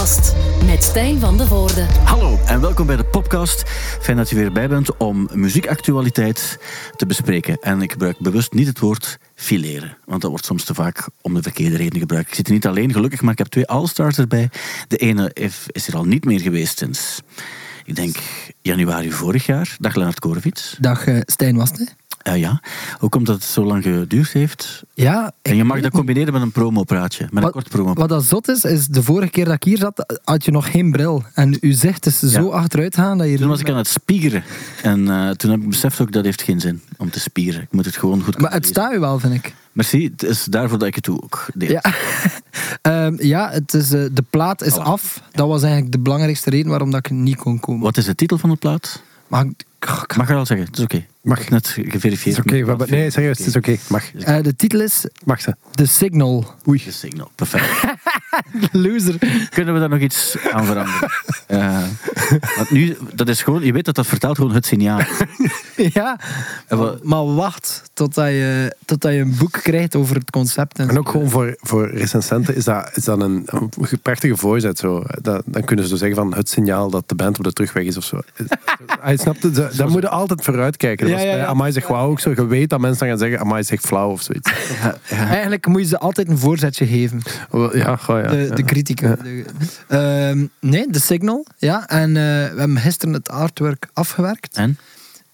Popcast met Stijn van de Voorde. Hallo en welkom bij de podcast. Fijn dat je weer bij bent om muziekactualiteit te bespreken. En ik gebruik bewust niet het woord fileren, want dat wordt soms te vaak om de verkeerde reden gebruikt. Ik zit er niet alleen, gelukkig, maar ik heb twee All-Stars erbij. De ene is er al niet meer geweest sinds, ik denk, januari vorig jaar. Dag Lennart Korevits. Dag uh, Stijn Wasten. Uh, ja. Hoe komt dat het zo lang geduurd heeft? Ja, en je mag dat combineren met een promopraatje, met wat, een kort promo. Wat dat zot is, is de vorige keer dat ik hier zat, had je nog geen bril. En uw zicht is zo achteruit gaan dat je... Toen was ik aan het spiegeren. En uh, toen heb ik beseft ook, dat heeft geen zin om te spieren. Ik moet het gewoon goed Maar het staat u wel, vind ik. Merci, het is daarvoor dat ik het doe ook. Ja, um, ja het is, uh, de plaat is af. Dat was eigenlijk de belangrijkste reden waarom dat ik niet kon komen. Wat is de titel van de plaat? Maar ik- ik- Mag je al zeggen, het is oké. Mag. Net geverifieerd. Oké, hebben- nee, serieus, het is oké. Mag. eh, de titel is Mag ze. The Signal. Oei. De signal, perfect. Loser. Kunnen we daar nog iets aan veranderen? Want nu, dat is gewoon, je weet dat dat vertaalt gewoon het signaal. ja, En wat- maar wacht totdat je, totdat je een boek krijgt over het concept. En, En ook gewoon voor, voor recensenten is dat, is dat een, een prachtige voorzet. Zo. Dat, dan kunnen ze zo zeggen van het signaal dat de band op de terugweg is of zo. Hij snapt het, daar moet je altijd vooruit kijken. Dat Ja, was ja, bij ja. Amai zegt wauw ook zo. Je weet dat mensen dan gaan zeggen Amai zegt flauw of zoiets. ja, ja. Eigenlijk moet je ze altijd een voorzetje geven. Ja, goh, ja. de, de critica. Ehm, nee, de Signal. Ja, en eh, we hebben gisteren het artwork afgewerkt. En?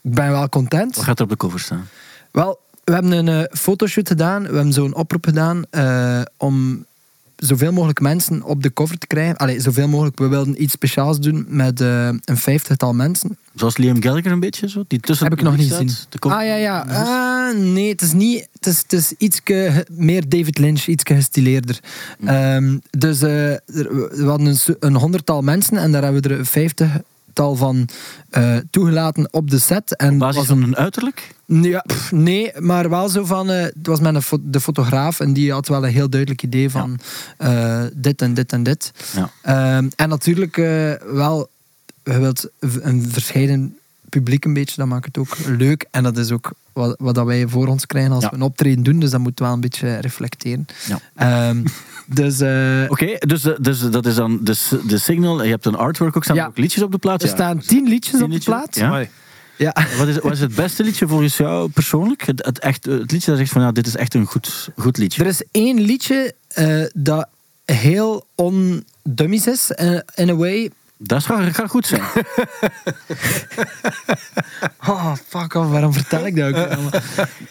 Ik ben wel content. Wat gaat er op de cover staan? Wel, we hebben een eh, fotoshoot gedaan. We hebben zo'n oproep gedaan eh, om zoveel mogelijk mensen op de cover te krijgen. Allee, zoveel mogelijk. We wilden iets speciaals doen met eh, een vijftigtal mensen. Zoals Liam Gallagher een beetje zo? Die tussen Heb ik nog niet gezien. Ah ja, ja. Ah, nee, het is niet. Het is, het is iets meer David Lynch, iets gestileerder. Mm. Ehm, dus eh, we hadden een, een honderdtal mensen en daar hebben we er een vijftigtal van eh, toegelaten op de set. En Op basis was van hun uiterlijk? Nee, ja, pff, nee, maar wel zo van. eh, het was met een fo- de fotograaf en die had wel een heel duidelijk idee van eh, dit en dit en dit. Ja. Ehm, en natuurlijk wel, je wilt een verscheiden publiek een beetje, dat maakt het ook leuk. En dat is ook wat, wat dat wij voor ons krijgen als Ja. we een optreden doen, dus dat moeten we wel een beetje reflecteren. Ja. Ehm, dus eh, Oké, dus, eh, dus dat is dan de, de signal. Je hebt een artwork ook, staan er Ja. ook liedjes op de plaat? er staan tien liedjes Tien op de plaat. Ja. Ja. Wat is, wat is het beste liedje volgens jou persoonlijk? Het, het, echt, het liedje dat zegt van ja, dit is echt een goed, goed liedje. Er is één liedje eh, dat heel on-dummies is, eh, in a way. Dat gaat, gaat goed zijn. Oh, fuck off, waarom vertel ik dat ook? Eh,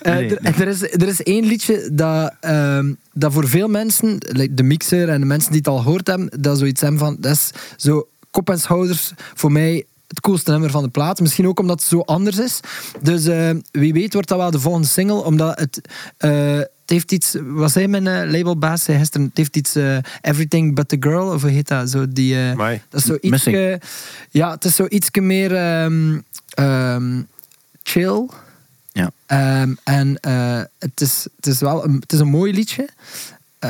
Nee, er, er is, er is één liedje dat, ehm, dat voor veel mensen, de mixer en de mensen die het al gehoord hebben, dat zoiets hebben van, dat is zo kop en schouders voor mij het coolste nummer van de plaat. Misschien ook omdat het zo anders is. Dus eh, wie weet wordt dat wel de volgende single, omdat het... het heeft iets, wat zei mijn eh, labelbaas zei gisteren? Het heeft iets eh, Everything But The Girl, of hoe heet dat? Zo die, Amai. dat is zo Missing. iets. Ja, het is zo iets meer ehm, ehm, chill. Ja. Ehm, en eh, het, is, het, is wel een, het is een mooi liedje.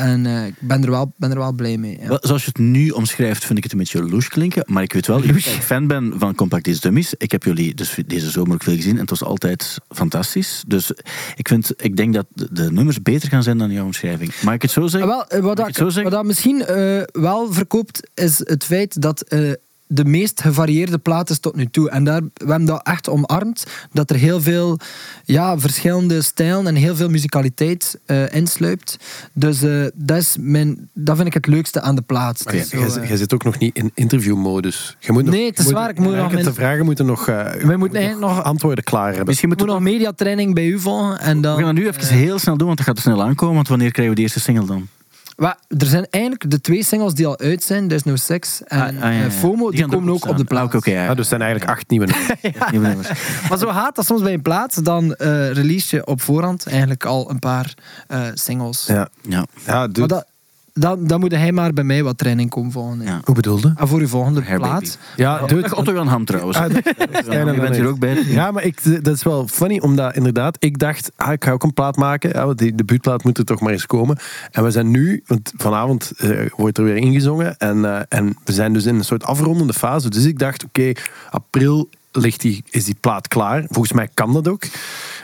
En eh, ik ben er wel, ben er wel blij mee. Ja. Zoals je het nu omschrijft, vind ik het een beetje louche klinken. Maar ik weet wel dat ik fan ben van Compact Disc Dummies. Ik heb jullie dus deze zomer ook veel gezien en het was altijd fantastisch. Dus ik, vind, ik denk dat de, nummers beter gaan zijn dan jouw omschrijving. Mag ik het zo zeggen? Wel, eh, wat, dat, zeggen? wat dat misschien eh, wel verkoopt, is het feit dat de meest gevarieerde plaat is tot nu toe. En daar, we hebben dat echt omarmd, dat er heel veel ja, verschillende stijlen en heel veel musicaliteit eh, insluipt. Dus eh, dat, is mijn, dat vind ik het leukste aan de plaat. Maar Het is jij- zo, jij eh, jij zit ook nog niet in interviewmodus. Je moet nog, Nee, het is waar, ik moet nog mijn- De vragen moeten nog, eh, Wij moeten eigenlijk nog- antwoorden klaar hebben. Misschien moeten moet we... nog mediatraining bij u volgen. En We dan, gaan dat nu even heel snel doen, want dat gaat er snel aankomen. Want wanneer krijgen we de eerste single dan? Wa- er zijn eigenlijk de twee singles die al uit zijn, There's No Sex en Ah, ah, ja, ja. eh, FOMO, die, komen ook op de Ah, plaat. Oké, oké, ja. Ja, dus zijn eigenlijk acht nieuwe nummers. Maar zo gaat dat soms bij een plaat, dan eh, release je op voorhand eigenlijk al een paar eh, singles. Ja, Ja. ja Maar dat, dan, dan moet hij maar bij mij wat training komen volgen. Ja. Hoe bedoelde? En voor uw volgende plaat. Baby. Ja, doe Dag Otto Jan Ham trouwens. Ah, Ja, je bent hier ook bij. Ja, maar ik, dat is wel funny, omdat inderdaad, ik dacht, ah, ik ga ook een plaat maken. Ja, want die debuutplaat moet er toch maar eens komen. En we zijn nu, want vanavond eh, wordt er weer ingezongen. En, eh, en we zijn dus in een soort afrondende fase. Dus ik dacht, oké, april ligt die, is die plaat klaar. Volgens mij kan dat ook.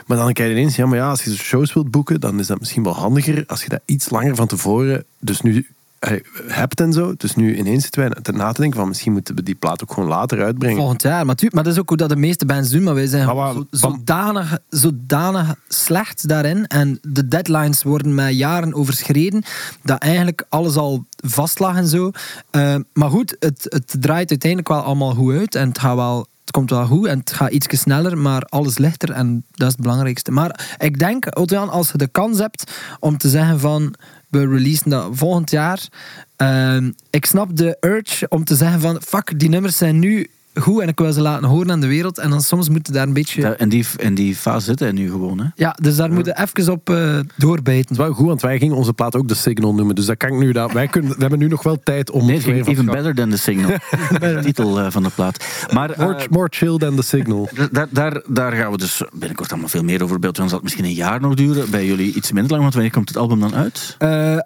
Maar dan krijg je ineens, ja, maar ja, als je shows wilt boeken, dan is dat misschien wel handiger als je dat iets langer van tevoren. Dus nu eh, hebt en zo. Dus nu ineens zitten wij te na te denken van misschien moeten we die plaat ook gewoon later uitbrengen. Volgend jaar. Maar, tu- maar dat is ook hoe dat de meeste bands doen. Maar wij zijn Maar waar- zo- van- zodanig, zodanig slecht daarin. En de deadlines worden met jaren overschreden. Dat eigenlijk alles al vast lag en zo. Eh, maar goed, het, het draait uiteindelijk wel allemaal goed uit. En het gaat wel... Komt wel goed en het gaat iets sneller, maar alles ligt er en dat is het belangrijkste. Maar ik denk, Otto-Jan, als je de kans hebt om te zeggen van we releasen dat volgend jaar. Ehm, ik snap de urge om te zeggen van fuck, die nummers zijn nu goed en ik wil ze laten horen aan de wereld. En dan soms moeten daar een beetje... Ja, in, die, in die fase zitten en nu gewoon. Hè. Ja, dus daar moeten we even op eh, doorbijten. Het is wel goed, want wij gingen onze plaat ook de Signal noemen. Dus dat kan ik nu. Dat, wij kunnen, we hebben nu nog wel tijd om. Nee, even te better than the signal. de titel eh, van de plaat. Maar gaan. More, eh, more chill than the Signal. daar, daar, daar gaan we dus binnenkort allemaal veel meer over beeld. Dan zal het misschien een jaar nog duren. Bij jullie iets minder lang, want wanneer komt het album dan uit? Eh,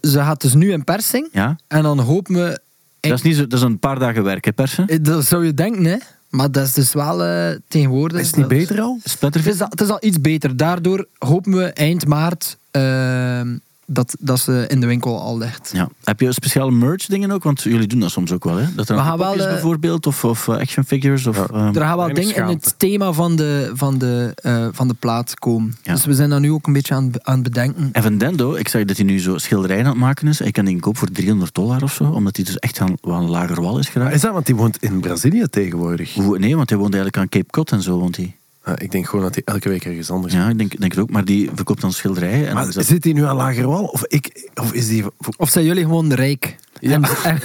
ze gaat dus nu in persing. Ja? En dan hopen we... Dat is, niet zo, dat is een paar dagen werk, hè, persen? Eh, Dat zou je denken, hè. Maar dat is dus wel eh, tegenwoordig... Is het niet beter al? Het is, al, het is al iets beter. Daardoor hopen we eind maart ehm, dat, dat ze in de winkel al ligt. Ja. Heb je speciale merch dingen ook? Want jullie doen dat soms ook wel, hè? Dat er We gaan wel, eh, bijvoorbeeld, of, of eh, action figures. Of, Ja. ehm, Er gaan wel dingen in het thema van de, van de, eh, van de plaat komen. Ja. Dus we zijn daar nu ook een beetje aan, aan het bedenken. En Van Dendo, ik zag dat hij nu zo schilderijen aan het maken is. Ik kan die koop voor 300 dollar of zo, omdat hij dus echt aan, wel een lager wal is geraakt. Is dat, want die woont in Brazilië tegenwoordig. Nee, want hij woont eigenlijk aan Cape Cod en zo woont hij. Ah, ik denk gewoon dat hij elke week ergens anders Ja, ik denk, denk het ook. Maar die verkoopt dan schilderijen. En Maar dan is dat- zit hij nu aan Lagerwal? Of, ik, of is die... Of zijn jullie gewoon rijk? Ja. En, en-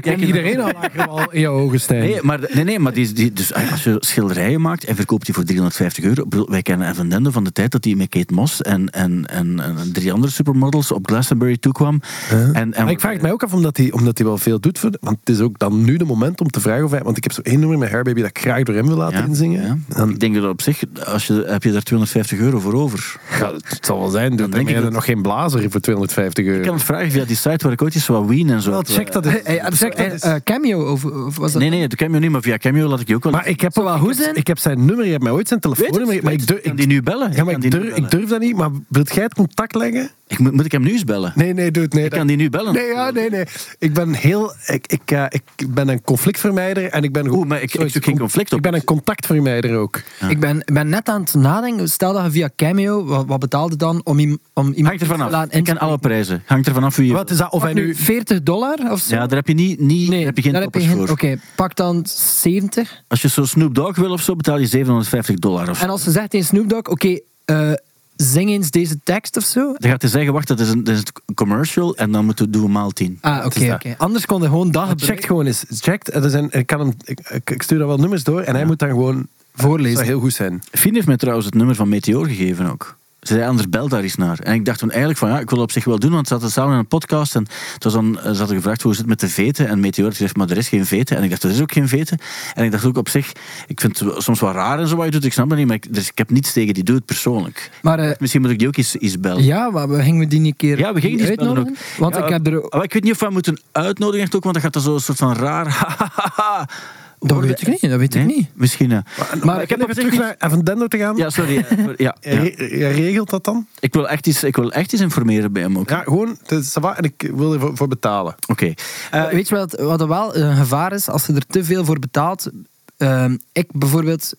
Kijk, iedereen aan Lagerwal in jouw ogen, Stijn. Nee, maar, nee, nee, maar die, die, dus als je schilderijen maakt en verkoopt die voor 350 euro. bedoel, Wij kennen Evan Dendo van de tijd dat hij met Kate Moss en, en, en, en drie andere supermodels op Glastonbury toekwam. En, en, Maar ik vraag het mij ook af omdat hij, omdat hij wel veel doet. Voor, want het is ook dan nu de moment om te vragen of hij... Want ik heb zo één nummer met dat ik graag door hem wil laten Ja, inzingen. ja. Dan, Ik denk dat op zich, als je, heb je daar 250 euro voor over. ja, het zal wel zijn. Dan denk ik je dat- nog geen blazer voor 250 euro. Ik kan het vragen via die site waar ik ooit eens wat Wien en zo. Wel, check dat. Hey, je eh, cameo of, of was dat? Nee, nee, de Cameo niet, maar via Cameo laat ik je ook wel. Maar ik heb, wel goed heb, zijn? ik heb zijn nummer, je hebt mij ooit zijn het, maar weet ik durf, kan die nu bellen? ja, maar ik, durf, ik bellen. durf dat niet. Maar wilt jij het contact leggen? Ik, moet, moet ik hem nu eens bellen? Nee, nee, doe het. Nee, ik dat- kan die nu bellen. Nee, ja, nee, nee. Ik ben heel... Ik, ik, eh, ik ben een conflictvermijder en ik ben... Oeh, maar ik- ik zoek geen conflict op. Ik ben een contactvermijder ook. Ik, ben, ik ben net aan het nadenken. Stel dat je via Cameo, wat, wat betaalde dan om, om iemand Hangt er te vanaf. laten Ik ken alle prijzen. Hangt er vanaf wie je... Wat is dat? Of hij nu nu... 40 dollar of zo? Ja, daar heb je, niet, niet, daar heb je geen daar heb je toppers geen- voor. Oké, pak dan 70. Als je zo Snoop Dogg wil of zo, betaal je 750 dollar of zo. En als ze zegt tegen Snoop Dogg, oké, eh, zing eens deze tekst of zo. Dan gaat hij zeggen, wacht, dat is een, dat is een commercial en dan moeten we doen maal 10. Ah, oké, oké. Anders kon hij gewoon dat Check gebruiken. gewoon eens. Check. Er zijn, ik, kan hem, ik, ik- ik stuur daar wel nummers door en hij moet dan gewoon... Voorlezen. Dat zou heel goed zijn. Fien heeft mij trouwens het nummer van Meteor gegeven ook. Ze zei, anders bel daar eens naar. En ik dacht toen eigenlijk van, ja, ik wil het op zich wel doen, want ze hadden samen in een podcast en het was dan, ze hadden gevraagd hoe is het met de veten en Meteor gezegd, maar er is geen veten. En ik dacht, er is ook geen veten. En ik dacht ook op zich, ik vind het soms wel raar en zo wat je doet, ik snap dat niet, maar ik, dus ik heb niets tegen die, doe het persoonlijk. Maar eh, Misschien moet ik die ook eens, eens bellen. ja, maar we gingen die een keer Ja, we gingen die spellen ook. uitnodigen? Want Ja, ik heb er... maar ik weet niet of we moeten uitnodigen ook, want dan gaat dat zo een soort van raar... Dat weet ik niet, dat weet ik niet. Misschien. eh. Maar ik heb nog terug naar Evan Dendo te gaan. Ja, sorry. eh, ja, ja. Re- ja, regelt dat dan? Ik, wil echt iets, ik wil echt iets informeren bij hem ook. Ja, gewoon. En ik wil ervoor voor betalen. Oké. Eh, Weet je wat, wat er wel een gevaar is? Als je er te veel voor betaalt. Ehm, ik bijvoorbeeld,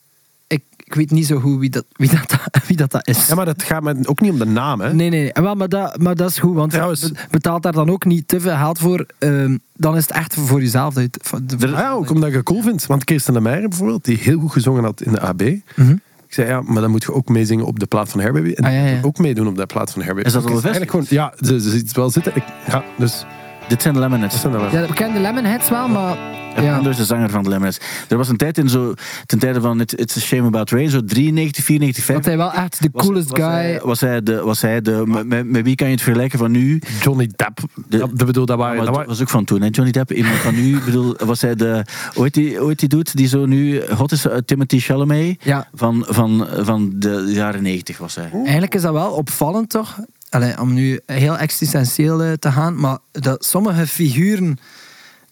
ik weet niet zo goed wie dat, wie dat, wie dat, dat is. Ja, maar dat gaat me ook niet om de naam, hè? Nee, nee. En wel, maar, dat, maar dat is goed, want Trouwens- be- betaalt daar dan ook niet te veel geld voor. ehm, dan is het echt voor jezelf. Je de- Ah ja, ook omdat ik het cool vind. Want Kirsten de Meijer bijvoorbeeld, die heel goed gezongen had in de AB. Mhm. Ik zei, ja, maar dan moet je ook meezingen op de plaat van Hairbaby. En Ah, ja, ja. ook meedoen op de plaat van Hairbaby. Is dat al gewoon, Ja, ze, ze ziet het wel zitten. Ik, ja, dus dit zijn de Lemonheads. zijn. Ja, we kennen de Lemonheads wel, maar... Ja. Anders de zanger van de Lemonheads. Er was een tijd in zo, ten tijde van It- It's a Shame About Rain, zo 93, 94, Dat 95. hij wel echt de was- coolest was guy... Hij, was hij de, was hij de met, met, met wie kan je het vergelijken van nu? Johnny Depp. De- dat, dat bedoel, dat waren... Maar dat was ook van toen, hè? Johnny Depp. Iemand van nu, ik bedoel, was hij de. Ooit die, ooit die doet die zo nu hot is, eh, Timothy Chalamet. Ja. Van, van, van de jaren 90 was hij. Eigenlijk is dat wel opvallend, toch? Allee, om nu heel existentieel eh, te gaan, maar dat sommige figuren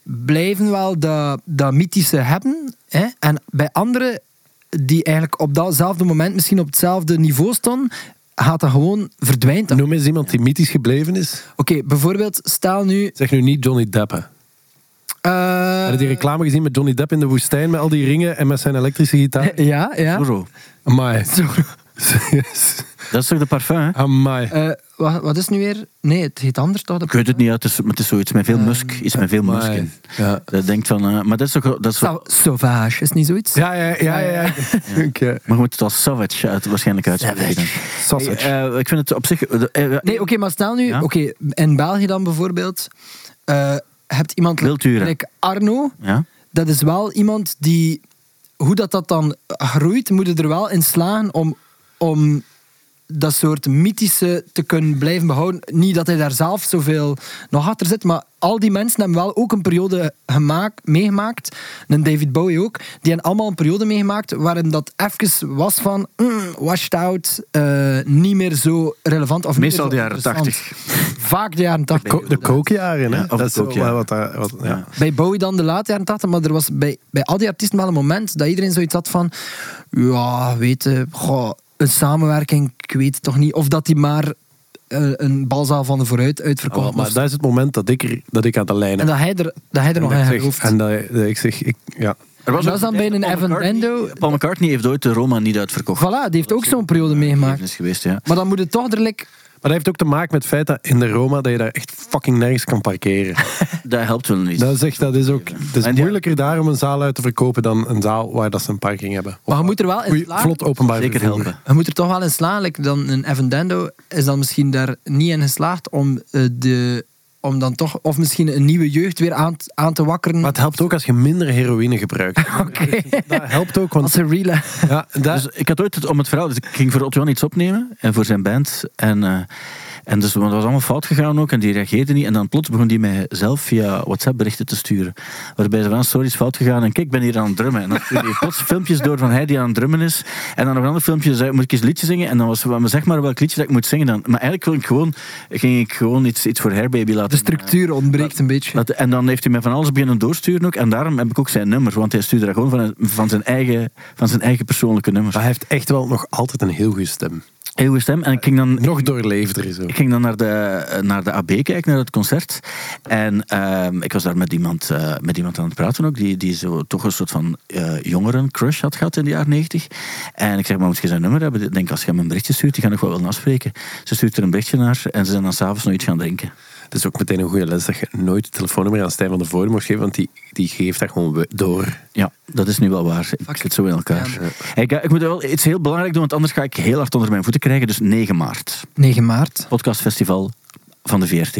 blijven wel dat, dat mythische hebben. Hè? En bij anderen, die eigenlijk op datzelfde moment misschien op hetzelfde niveau stonden, gaat dat gewoon verdwijnt. dat. Noem eens iemand die mythisch gebleven is. Oké, bijvoorbeeld, stel nu... Zeg nu niet Johnny Depp. hè. eh, Heb je die reclame gezien met Johnny Depp in de woestijn met al die ringen en met zijn elektrische gitaar? ja, ja. Zorro. Amai. Zo. Dat is toch de parfum, hè? Amai. Eh, wat, wat is nu weer? Nee, het heet anders toch? Ik weet het niet, ja, het, is, maar het is zoiets met veel musk. Iets met veel musk in. Ja. Dat denkt van, eh, maar dat is toch... Dat is Sauvage, is niet zoiets? Ja, ja, ja. ja, ja. Oké. maar je moet het als savage uit, waarschijnlijk uitspreken. Sausage. Hey, eh, ik vind het op zich... eh, eh, Nee, oké, maar stel nu... Ja? Oké, in België dan bijvoorbeeld... eh hebt iemand Wildturen. like Arno. ja? Dat is wel iemand die... Hoe dat, dat dan groeit, moet je er wel in slagen om... om dat soort mythische te kunnen blijven behouden. Niet dat hij daar zelf zoveel nog achter zit, maar al die mensen hebben wel ook een periode gemaakt, meegemaakt. En David Bowie ook. Die hebben allemaal een periode meegemaakt waarin dat even was van mm, washed out, eh, niet meer zo relevant. Of Meestal de jaren. 80. Vaak de jaren 80. Ko- de kookjaren, hè? Ja, of de dat is wat daar... Wat, ja. Ja. Bij Bowie dan de late jaren 80, maar er was bij, bij al die artiesten wel een moment dat iedereen zoiets had van ja, weet je, goh, een samenwerking, ik weet het toch niet. Of dat hij maar eh, een balzaal van de vooruit uitverkocht Oh, maar was. dat is het moment dat ik, er, dat ik aan de lijn En heb. dat hij er, dat hij er nog zeg- gelooft. En dat, dat ik zeg, ik, ja. Er was Dat is dan bij een Evan McCartney- Dando- Paul McCartney heeft ooit de Roma niet uitverkocht. Voilà, die heeft ook zo'n periode meegemaakt. Is geweest, ja. Maar dan moet het toch er like, dat heeft ook te maken met het feit dat in de Roma dat je daar echt fucking nergens kan parkeren. Dat helpt wel niet. Dat is, echt, dat is ook het is moeilijker daar om een zaal uit te verkopen dan een zaal waar dat ze een parking hebben. Maar je moet er wel in slagen. vlot openbaar Zeker vervoer. helpen. je moet er toch wel in slaan. Like dan een Evan Dando is dan misschien daar niet in geslaagd om, eh, de, om dan toch, of misschien een nieuwe jeugd weer aan, aan te wakkeren. Maar het helpt ook als je minder heroïne gebruikt. Oké. Dat helpt ook, want Als een ja, dat, Dus ik had ooit het, om het verhaal, dus ik ging voor Otto iets opnemen en voor zijn band. En, eh, en dus want het was allemaal fout gegaan ook en die reageerde niet. En dan plots begon die mij zelf via WhatsApp berichten te sturen. Waarbij ze van, sorry, is fout gegaan. En kijk, ik ben hier aan het drummen. En dan stuurde hij plots filmpjes door van hij die aan het drummen is. En dan nog een ander filmpje, zei, moet ik eens een liedje zingen? En dan was ze, maar zeg maar welk liedje dat ik moet zingen dan. Maar eigenlijk wil ik gewoon, ging ik gewoon iets, iets voor Hairbaby laten De structuur ontbreekt een beetje. dat- en dan heeft hij mij van alles beginnen doorsturen ook. En daarom heb ik ook zijn nummer. Want hij stuurde dat gewoon van, van, zijn, eigen, van zijn eigen persoonlijke nummer. maar hij heeft echt wel nog altijd een heel goede stem. Goede stem. En ik ging dan, Nog doorleefder is ik ging dan naar, de, naar de AB kijken, naar het concert. En ehm, ik was daar met iemand, eh, met iemand aan het praten ook. Die, die zo toch een soort van eh jongeren crush had gehad in de jaren 90. En ik zeg, maar moet je zijn nummer hebben? Ik denk, als je hem een berichtje stuurt, die ga ik nog wel willen afspreken. Ze stuurt er een berichtje naar en ze zijn dan s'avonds nog iets gaan drinken. Het is ook meteen een goede les dat je nooit het telefoonnummer aan Stijn van der Voorde mocht geven, want die, die geeft dat gewoon door. Ja, dat is nu wel waar. Ik zit zo in elkaar. Hey, ik, ik moet wel iets heel belangrijks doen, want anders ga ik heel hard onder mijn voeten krijgen. Dus 9 maart. 9 maart. podcastfestival van de VRT.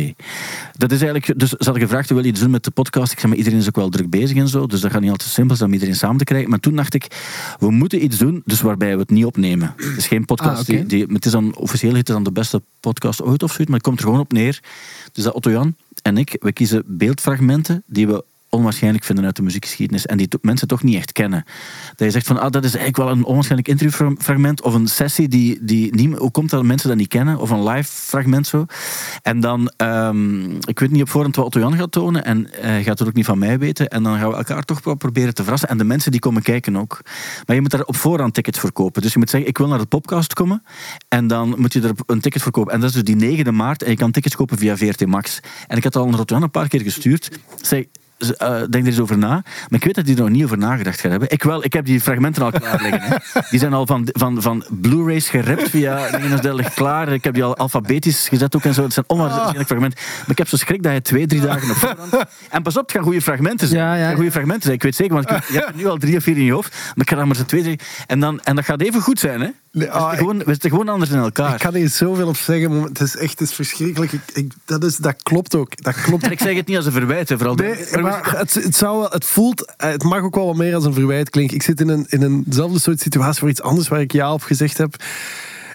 Dat is eigenlijk, dus ze hadden gevraagd, wil je iets doen met de podcast? Ik zei, maar iedereen is ook wel druk bezig en zo, dus dat gaat niet altijd simpel zijn om iedereen samen te krijgen. Maar toen dacht ik, we moeten iets doen, dus waarbij we het niet opnemen. Het is geen podcast, Ah, die, die- het is dan, officieel het dan de beste podcast ooit of zoiets, maar het komt er gewoon op neer. Dus dat Otto Jan en ik, we kiezen beeldfragmenten die we onwaarschijnlijk vinden uit de muziekgeschiedenis en die mensen toch niet echt kennen. Dat je zegt van, ah, dat is eigenlijk wel een onwaarschijnlijk interviewfragment of een sessie die, die niet, hoe komt dat mensen dat niet kennen of een live fragment zo. En dan, ehm, ik weet niet op voorhand wat Otto Jan gaat tonen en hij gaat het ook niet van mij weten en dan gaan we elkaar toch wel proberen te verrassen en de mensen die komen kijken ook. Maar je moet daar op voorhand tickets voor kopen. Dus je moet zeggen, ik wil naar de podcast komen en dan moet je er een ticket voor kopen. En dat is dus die 9e maart en je kan tickets kopen via VRT Max. En ik had al naar Otto Jan een paar keer gestuurd. Zeg, eh, denk er eens over na. Maar ik weet dat hij er nog niet over nagedacht gaat hebben. Ik wel, ik heb die fragmenten al klaar liggen. Hè. Die zijn al van, van, van Blu-rays gerapt via ligt klaar. Ik heb die al alfabetisch gezet ook en zo. Het zijn onwaarschijnlijk fragmenten. Maar ik heb zo schrik dat hij twee, drie dagen op voorhand... En pas op, het gaan goede fragmenten zijn. Ja, ja. Goede fragmenten zijn. Ik weet zeker, want ik, je hebt er nu al drie of vier in je hoofd. Maar ik ga maar zo twee, drie... En, dan, en dat gaat even goed zijn, hè. Nee, we, ah, zitten gewoon, we zitten gewoon anders in elkaar. Ik kan hier zoveel op zeggen, maar het is echt het is verschrikkelijk. Ik, ik- dat, is, dat klopt ook. Dat klopt En ik zeg het niet als een verwijt, hè, vooral. Nee, maar het, het, zou wel, het voelt, eh, het mag ook wel wat meer als een verwijt klinken. Ik zit in, een, in eenzelfde soort situatie voor iets anders waar ik ja op gezegd heb.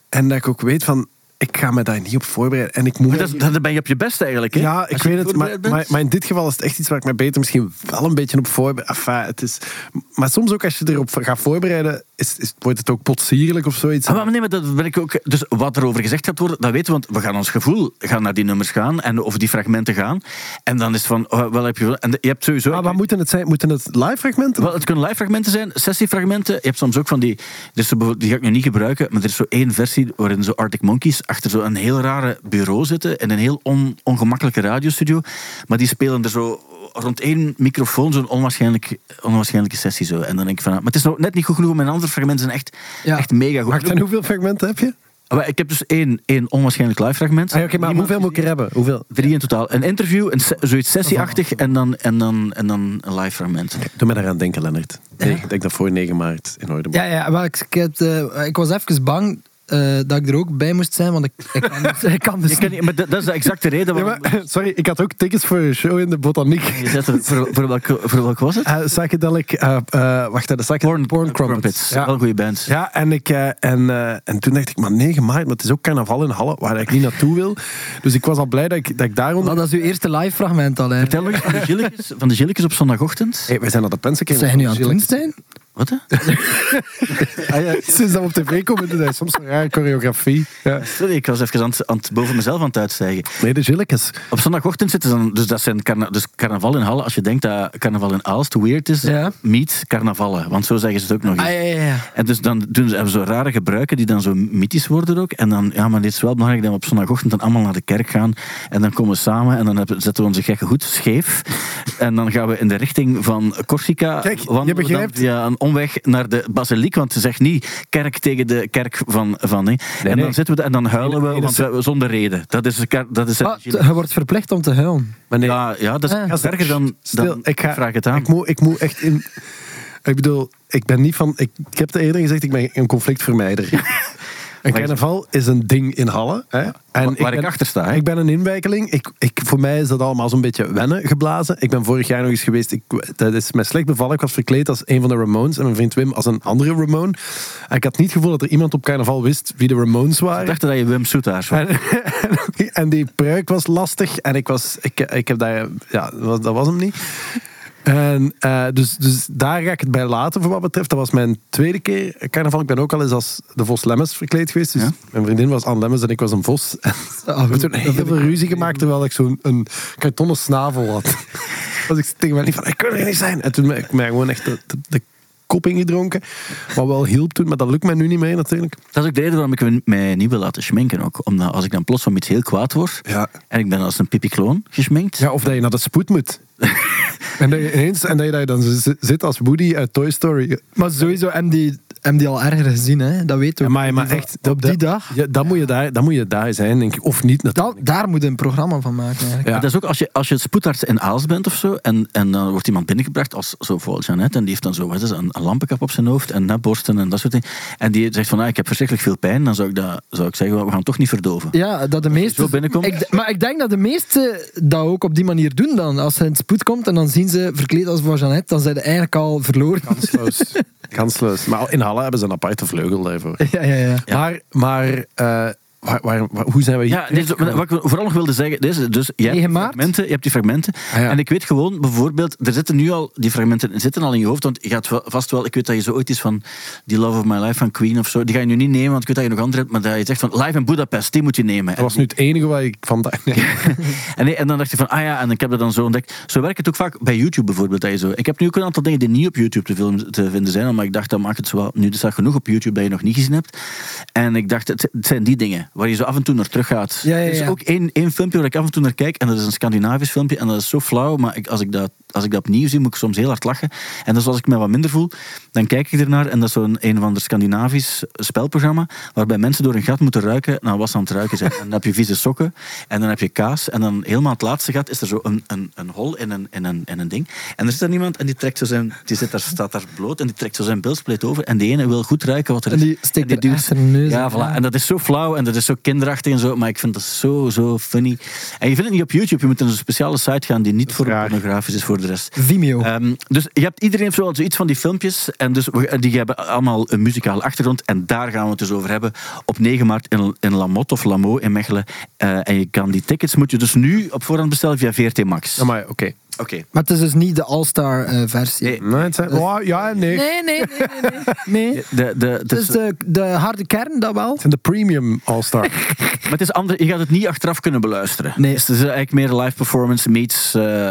En dat ik ook weet van, ik ga me daar niet op voorbereiden. En ik moet Maar dat, is- ben je op je best eigenlijk, hè. ja, ik weet het, maar, maar in dit geval is het echt iets waar ik me beter misschien wel een beetje op voorbereid. Enfin, het is, maar soms ook als je erop gaat voorbereiden, is, is, wordt het ook potsierlijk of zoiets? Ah, maar nee, maar dat ben ik ook. Dus wat er over gezegd gaat worden, dat weten we, want we gaan ons gevoel gaan naar die nummers gaan en of die fragmenten gaan. En dan is het van, oh, wel heb je. En je hebt sowieso. Maar wat moeten het zijn? Moeten het live fragmenten? Wel, het kunnen live fragmenten zijn, sessiefragmenten. Je hebt soms ook van die. Dus die ga ik nu niet gebruiken, maar er is zo één versie waarin zo Arctic Monkeys achter zo'n heel rare bureau zitten in een heel on, ongemakkelijke radiostudio. Maar die spelen er zo rond één microfoon zo'n onwaarschijnlijk, onwaarschijnlijke sessie. Zo. En dan denk ik van, maar het is nog net niet goed genoeg. Mijn andere fragmenten zijn echt, Ja. echt mega goed. Wacht, en hoeveel fragmenten heb je? Maar ik heb dus één, één onwaarschijnlijk live fragment. Ah, Oké, maar Niemand hoeveel moet ik er hebben? Hoeveel? Drie in totaal. Een interview, een se- zoiets sessieachtig en dan, en, dan, en dan een live fragment. Doe me daaraan denken, Lennart. Nee, ik denk dat voor 9 maart in orde moet. Ja, ja maar ik, ik, heb, eh, ik was even bang eh, dat ik er ook bij moest zijn, want ik, ik kan dus, ik kan dus kan niet- maar dat, dat is de exacte reden Ja, waarom... maar, sorry, ik had ook tickets voor een show in de botaniek. Je zet er, voor, voor, welke, voor welke was het? Uh, psychedelic, eh eh wacht, dat is Porn, Porn Crumpets. Wel Ja. een goede band. Ja, en, ik, eh, en, eh, en toen dacht ik, maar 9 maart, maar het is ook carnaval in Halle, waar ik niet naartoe wil. Dus ik was al blij dat ik, dat ik daaronder... Nou, dat is uw eerste live fragment al. Hè. Vertel nog eens van de Gilletjes, van de Gilletjes op zondagochtend. Hey, wij zijn aan de Pensen. Zijn nu aan het doen, Stijn? Wat? Ah, ja, sinds dat we op tv komen, soms een rare choreografie. Ja. Sorry, ik was even aan het, aan het- boven mezelf aan het uitstijgen. Nee, de Gilletjes. Op zondagochtend zitten ze dan, dus dat zijn carna, dus carnaval in Halle. Als je denkt dat carnaval in Aalst weird is, Ja. meet carnavallen. Want zo zeggen ze het ook nog eens. Ah, ja, ja, ja. En dus dan doen ze zo rare gebruiken die dan zo mythisch worden ook. En dan, ja, maar dit is wel belangrijk dat we op zondagochtend dan allemaal naar de kerk gaan. En dan komen we samen en dan zetten we onze gekke goed scheef. En dan gaan we in de richting van Corsica Kijk, je dan begrijpt. via een omweg naar de basiliek. Want ze zegt niet kerk tegen de kerk van... van nee. en dan nee. zitten we en dan huilen we want zonder reden. Dat is, dat is Ah, je wordt verplicht om te huilen. Maar nee, ja, ja, dat is Ah. erger dan, Stil, dan ik ga, vraag het aan. Ik moet, ik moet echt in... Ik bedoel, ik ben niet van... Ik, ik heb het eerder gezegd, ik ben een conflictvermijder. Een carnaval is een ding in Halle. Hè? En waar ik ben- achter sta, hè. Ik ben een inwijkeling. Ik, ik, voor mij is dat allemaal zo'n beetje wennen geblazen. Ik ben vorig jaar nog eens geweest. Ik, dat is mij slecht bevallen. Ik was verkleed als een van de Ramones. En mijn vriend Wim als een andere Ramone. En ik had niet het gevoel dat er iemand op carnaval wist wie de Ramones waren. Ik dacht dat je Wim Soetaars was. En, en die pruik was lastig. En ik was, ik, ik heb daar, ja, dat was hem niet. En, eh, dus, dus daar ga ik het bij laten voor wat betreft. Dat was mijn tweede keer carnaval. Ik ben ook al eens als de Vos Lemmens verkleed geweest. Dus Ja. mijn vriendin was Anne Lemmens en ik was een vos. En we Ah, hebben toen heel veel ruzie gemaakt terwijl ik zo'n een kartonnen snavel had. Was ik tegen mij niet van, ik kan er niet zijn. En toen ben ik mij gewoon echt de, de, de kop ingedronken. Wat wel hielp toen, maar dat lukt mij nu niet meer natuurlijk. Dat is ook de reden waarom ik mij niet wil laten schminken ook. Omdat als ik dan plots van iets heel kwaad word... Ja. en ik ben als een pipikloon geschminkt... Ja, of dat je naar de spoed moet. En, dat je ineens, en dat je dan zit als Woody uit Toy Story. Maar sowieso hebben die, hebben die al erger gezien, hè? dat weten we. Ja, maar, maar echt, op die dag. Ja, dan, moet je daar, dan moet je daar zijn, denk ik. Of niet. Dat, daar moet je een programma van maken. Eigenlijk. Ja. Maar dat is ook als je, als je spoedarts in Aals bent of zo, en, en dan wordt iemand binnengebracht als zo voor Jeannette, en die heeft dan zo wat is het, een, een lampenkap op zijn hoofd en nepborsten en dat soort dingen. En die zegt van, ah, ik heb verschrikkelijk veel pijn, dan zou ik, dat, zou ik zeggen, we gaan toch niet verdoven. Ja, dat de meeste. zo binnenkomt. Ik, maar ik denk dat de meesten dat ook op die manier doen dan. Als ze in het spoed komt en dan zien ze verkleed als voor Jeannette, dan zijn ze eigenlijk al verloren. Kansloos. Kansloos. Maar in Halle hebben ze een aparte vleugel daarvoor. Ja, ja, ja. Ja. Maar, maar eh, waar, waar, waar- hoe zijn we hier? Ja, maar wat ik vooral nog wilde zeggen, deze, dus je hebt, 9 die maart? fragmenten, je hebt die fragmenten. Ah, ja. En ik weet gewoon, bijvoorbeeld, er zitten nu al, die fragmenten zitten al in je hoofd, want je gaat vast wel, ik weet dat je zo ooit is van die Love of My Life van Queen of zo, die ga je nu niet nemen, want ik weet dat je nog andere hebt, maar dat je zegt van Live in Budapest, die moet je nemen. Dat was nu het enige wat ik vandaag... Nee. En, nee, en dan dacht je van, ah ja, en ik heb dat dan zo ontdekt. Zo werkt het ook vaak bij YouTube bijvoorbeeld. Dat je zo, ik heb nu ook een aantal dingen die niet op YouTube te, film, te vinden zijn, maar ik dacht, dan maakt het zo wel, nu is dat genoeg op YouTube dat je nog niet gezien hebt. En ik dacht, het, het zijn die dingen waar je zo af en toe naar terug gaat. Ja, ja, Er is ook één, één filmpje waar ik af en toe naar kijk, en dat is een Scandinavisch filmpje, en dat is zo flauw, maar ik, als, ik dat, als ik dat opnieuw zie, moet ik soms heel hard lachen. En dus als ik me wat minder voel, dan kijk ik ernaar, en dat is zo'n een van de Scandinavisch spelprogramma, waarbij mensen door een gat moeten ruiken naar wat ze aan het ruiken zijn. En dan heb je vieze sokken, en dan heb je kaas, en dan helemaal het laatste gat is er zo een, een, een hol in een, in, een, in een ding. En er zit er iemand, en die, trekt zo zijn, die zit daar, staat daar bloot, en die trekt zo zijn bilspleet over, en die ene wil goed ruiken wat er is. En die steekt er duwt- echt zijn neus Ja, voilà. En dat is zo flauw, en dat is zo kinderachtig en zo, maar ik vind dat zo, zo funny. En je vindt het niet op YouTube, je moet naar een speciale site gaan die niet voor pornografisch is voor de rest. Vimeo. Ehm, dus je hebt, iedereen heeft zo zoiets van die filmpjes. En dus we- die hebben allemaal een muzikale achtergrond. En daar gaan we het dus over hebben. Op 9 maart in, in Lamotte of Lamo in Mechelen. Eh, en je kan die tickets moet je dus nu op voorhand bestellen via VRT Max. Ja, maar oké. Oké. Maar het is dus niet de All-Star eh, versie. Nee. Nee, het zijn, oh, ja en nee. Nee, nee, nee, nee. nee. De, de, het Het is, is de, de harde kern, dat wel. Het zijn de premium All-Star. maar het is anders, je gaat het niet achteraf kunnen beluisteren. Nee. Dus het is eigenlijk meer live performance meets... eh,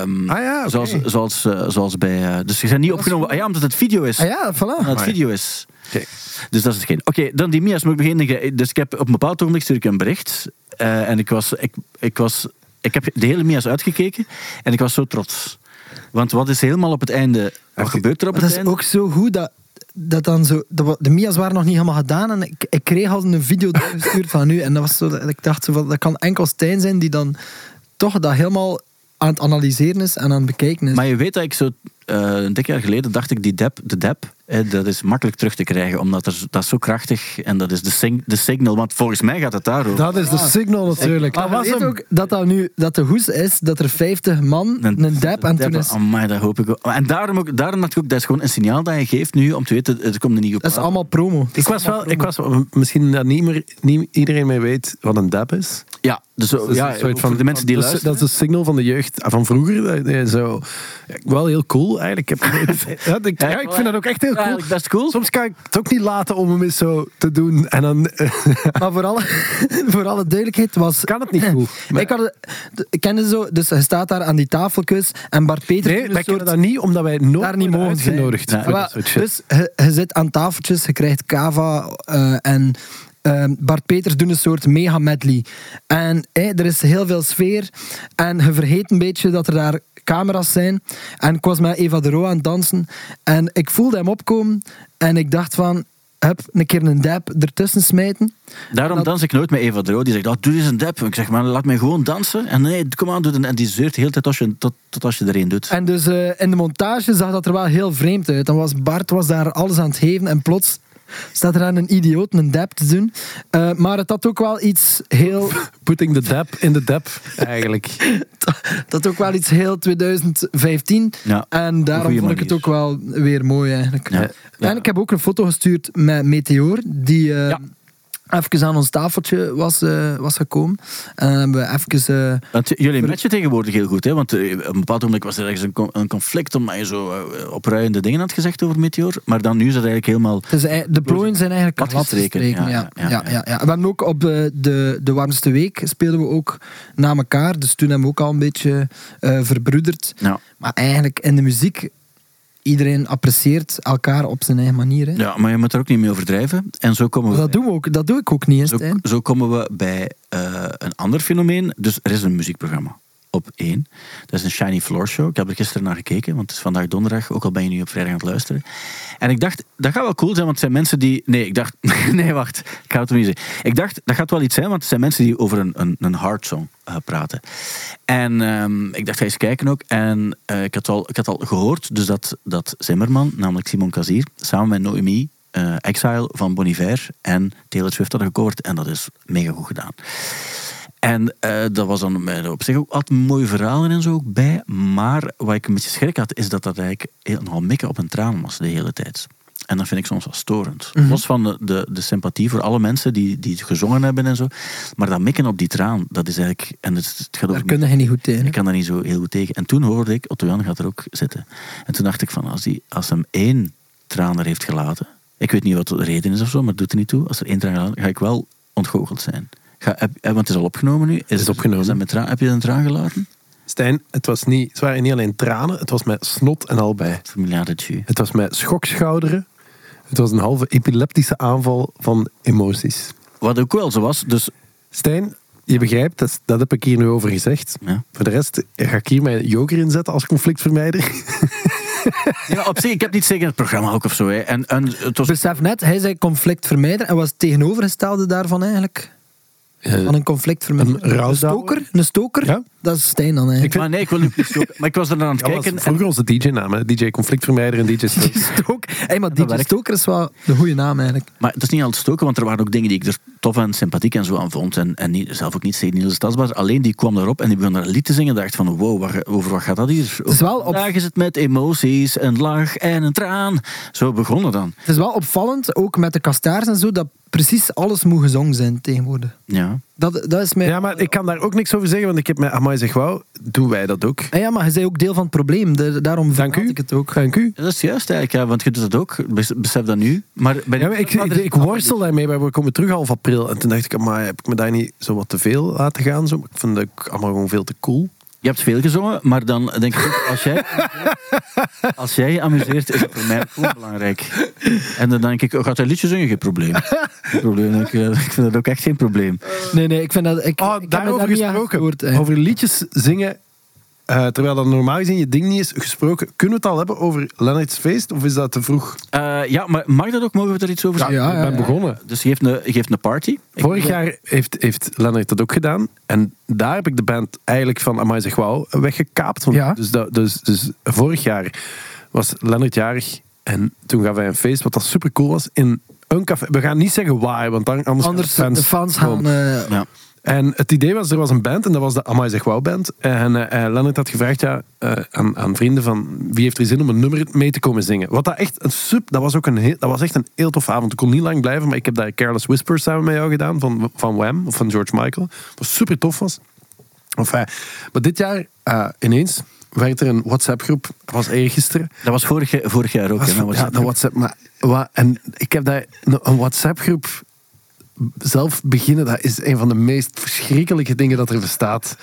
ehm, Ah ja, oké. zoals, zoals, eh, zoals bij... eh, dus je bent niet opgenomen... Ah ja, omdat het video is. Ah ja, voilà. Omdat het ja. video is. Oké. Dus dat is hetgeen. Oké, dan die Mia's moet ik beginnen. Dus ik heb op een bepaald ogenblik stuur ik een bericht. eh, en ik was, ik, ik was... Ik heb de hele Mia's uitgekeken. En ik was zo trots. Want wat is helemaal op het einde... Wat gebeurt er op het dat is einde? ook zo goed dat, dat dan zo. De Mia's waren nog niet helemaal gedaan en ik, ik kreeg al een video doorgestuurd van nu. En dat was zo, dat ik dacht, zo van, dat kan enkel Stijn zijn die dan toch dat helemaal aan het analyseren is en aan het bekijken is. Maar je weet dat ik zo... eh, een dik jaar geleden dacht ik, die dep, de dep, dat is makkelijk terug te krijgen. Omdat er, dat is zo krachtig. En dat is de, sing, de signal. Want volgens mij gaat het daarover. Dat is de signal natuurlijk. Maar was hem. ook dat dat nu dat de hoes is dat er 50 man een, dab en toen is. Amai, dat hoop ik ook. En daarom, ook, daarom dat, ik ook, dat is gewoon een signaal dat je geeft nu om te weten, er komt een nieuwe Dat is allemaal promo. Ik was wel, ik was misschien dat niet, meer, niet iedereen meer weet wat een dab is. Ja, dus zo, Dat is ja, een soort voor de mensen die dat is- luisteren. Dat is een signal van de jeugd van vroeger. Zo, wel heel cool eigenlijk. Ik, heb, ja, ik, ja, ik vind dat ook echt heel Ja, cool. eigenlijk best cool. Soms kan ik het ook niet laten om hem eens zo te doen. En dan Maar voor alle, voor alle duidelijkheid was. kan het niet goed. Ik, had, het- ik kende zo, dus je staat daar aan die tafeltjes en Bart Peter Nee, wij soort- dat niet, omdat wij nooit daar niet mogen zijn. uitgenodigd. Maar dus je, je zit aan tafeltjes, je krijgt kava eh, en eh, Bart Peters doet een soort mega medley. En er is heel veel sfeer en je vergeet een beetje dat er daar camera's zijn. En ik was met Eva de Roo aan het dansen en ik voelde hem opkomen en ik dacht van, heb een keer een dab ertussen smijten. Daarom dat- dans ik nooit met Eva Dro. Die zegt, oh, doe eens een dep. Ik zeg, maar laat mij gewoon dansen. En nee, kom aan, doe het. En die zeurt de hele tijd als je, tot, tot als je er doet. En dus eh, in de montage zag dat er wel heel vreemd uit. Dan was Bart was daar alles aan het geven en plots staat er aan een idioot een dab te doen. Eh, maar het had ook wel iets heel... Putting the dab in the dab, eigenlijk. dat had ook wel iets heel 2015. Ja, en daarom vond ik het ook wel weer mooi eigenlijk. Ja, ja. En ik heb ook een foto gestuurd met Meteor, die eh. Even aan ons tafeltje was, eh, was gekomen. En dan hebben we even... eh, Want jullie matchen tegenwoordig heel goed, hè? Want eh, op een bepaald moment was er ergens een, een conflict omdat je zo opruiende dingen had gezegd over Meteor. Maar dan nu is het eigenlijk helemaal... Ei- de plooien zijn eigenlijk Plat glad gestreken, gestreken. ja, Ja, ja, ja, ja. ja. We hebben ook op de, de, de warmste week speelden we ook na elkaar. Dus toen hebben we ook al een beetje verbroederd. Maar eigenlijk in de muziek, iedereen apprecieert elkaar op zijn eigen manier. Hè. ja, maar je moet er ook niet mee overdrijven. En zo komen we... Dat, doen we ook, dat doe ik ook niet eens. Zo, zo komen we bij eh, een ander fenomeen. Dus er is een muziekprogramma op één. Dat is een Shiny Floor Show. Ik heb er gisteren naar gekeken, want het is vandaag donderdag, ook al ben je nu op vrijdag aan het luisteren. En ik dacht, dat gaat wel cool zijn, want het zijn mensen die... Nee, ik dacht... Nee, wacht. Ik ga het zeggen. Ik dacht, dat gaat wel iets zijn, want het zijn mensen die over een, een, een hard song eh, praten. En ehm, ik dacht, ga eens kijken ook. En eh, ik, had al, ik had al gehoord dus dat, dat Zimmerman, namelijk Simon Kazier, samen met Noemi, eh, Exile van Bon Iver en Taylor Swift hadden gecoverd. En dat is mega goed gedaan. En eh, dat was dan op zich ook altijd mooie verhalen en zo ook bij. Maar wat ik een beetje schrik had, is dat dat eigenlijk nogal mikken op een traan was de hele tijd. En dat vind ik soms wel storend. Mhm. Los van de, de, de sympathie voor alle mensen die, die het gezongen hebben en zo. Maar dat mikken op die traan, dat is eigenlijk... En het, het gaat Daar over kun je niet goed tegen. ik kan daar niet zo heel goed tegen. En toen hoorde ik, Otto Jan gaat er ook zitten. En toen dacht ik van, als, die, als hem één traan er heeft gelaten... Ik weet niet wat de reden is of zo, maar het doet er niet toe. Als er één traan gelaten, ga ik wel ontgoocheld zijn. Ga, heb, eh, want het is al opgenomen nu. Is, is opgenomen. Is dat met heb je een traan gelaten? Stijn, het, was niet, het waren niet alleen tranen, het was met snot en al bij. Het was met schokschouderen. Het was een halve epileptische aanval van emoties. Wat ook wel zo was, dus... Stijn, je begrijpt, dat, dat heb ik hier nu over gezegd. Ja. Voor de rest ga ik hier mijn joker inzetten als conflictvermijder. Ja, op zich, ik heb niet zeker het programma ook of zo. Hè. En, en het was... Besef net, hij zei conflictvermijder. En was het tegenovergestelde daarvan eigenlijk? Van een conflictvermijder. Een rouwdouwer? stoker? Een stoker? Ja. Dat is Stijn dan eigenlijk. Maar nee, ik wil niet... Maar ik was er dan aan het kijken... en- vroeger onze DJ-naam, hè. DJ conflictvermijder en DJ Stoker. Stook. Hey, maar DJ werkt. Stoker is wel de goede naam eigenlijk. Maar het is niet altijd stoken, want er waren ook dingen die ik er tof en sympathiek en zo aan vond. En, en niet, zelf ook niet tegen Niels Stadsbaas. Alleen die kwam erop en die begon er een lied te zingen. En dacht van, wow, waar- over wat gaat dat hier? is wel op- Vandaag is het met emoties, een lach en een traan. Zo begonnen dan. Het is wel opvallend, ook met de kastaars en zo, dat precies alles moet gezongen zijn tegenwoordig. Ja. Dat, dat is mij... Ja, maar ik kan daar ook niks over zeggen, want ik heb met Amai zeg wauw, doen wij dat ook. Ah ja, maar je bent ook deel van het probleem. Daarom Dank u. ik het ook. Dank u. Dat is juist eigenlijk, ja, want je doet dat ook. Bes- Besef dat nu. Maar, ben Ja, maar ik, ik, ik worstel daarmee, maar we komen terug half april. En toen dacht ik, maar heb ik me daar niet zo wat te veel laten gaan? Zo? Ik vind het ook allemaal gewoon veel te cool. Je hebt veel gezongen, maar dan denk ik ook, als jij, als jij je amuseert, is het voor mij ook belangrijk. En dan denk ik, oh, gaat hij liedje zingen? Geen probleem. Geen probleem. Ik, eh, ik vind dat ook echt geen probleem. Nee, nee, ik vind dat... Ik, Oh, ik daarover gesproken. over liedjes zingen, eh, terwijl dat normaal gezien je ding niet is gesproken. Kunnen we het al hebben over Leonard's Feest? Of is dat te vroeg? Eh, ja, maar mag dat ook? Mogen we er iets over zeggen? Ja, ik ben ja. begonnen. Dus je geeft een, je geeft een party. Ik- Vorig jaar heeft, heeft Leonard dat ook gedaan. En daar heb ik de band eigenlijk van Amai zeg wauw weggekaapt. Want Ja. dus, dat, dus, dus vorig jaar was Leonard jarig. En toen gaven wij een feest, wat dat super cool was, in een café. We gaan niet zeggen waar, want dan, anders, Anders gaan de fans gaan... eh, Ja. En het idee was, er was een band en dat was de Amai zeg wauw band. En eh, eh, Leonard had gevraagd ja, eh, aan, aan vrienden van wie heeft er zin om een nummer mee te komen zingen. Wat dat echt een sub, dat was ook een heel, dat was echt een heel toffe avond. Ik kon niet lang blijven, maar ik heb daar Careless Whisper samen met jou gedaan van, van Wham of van George Michael. Wat super tof was. Enfin, maar dit jaar ineens werd er een WhatsApp groep, dat was eergisteren. Dat was vorig, jaar- vorig jaar ook. Was hè, ja, de WhatsApp. Maar, en ik heb daar een- een WhatsApp-groep zelf beginnen. Dat is een van de meest verschrikkelijke dingen dat er bestaat.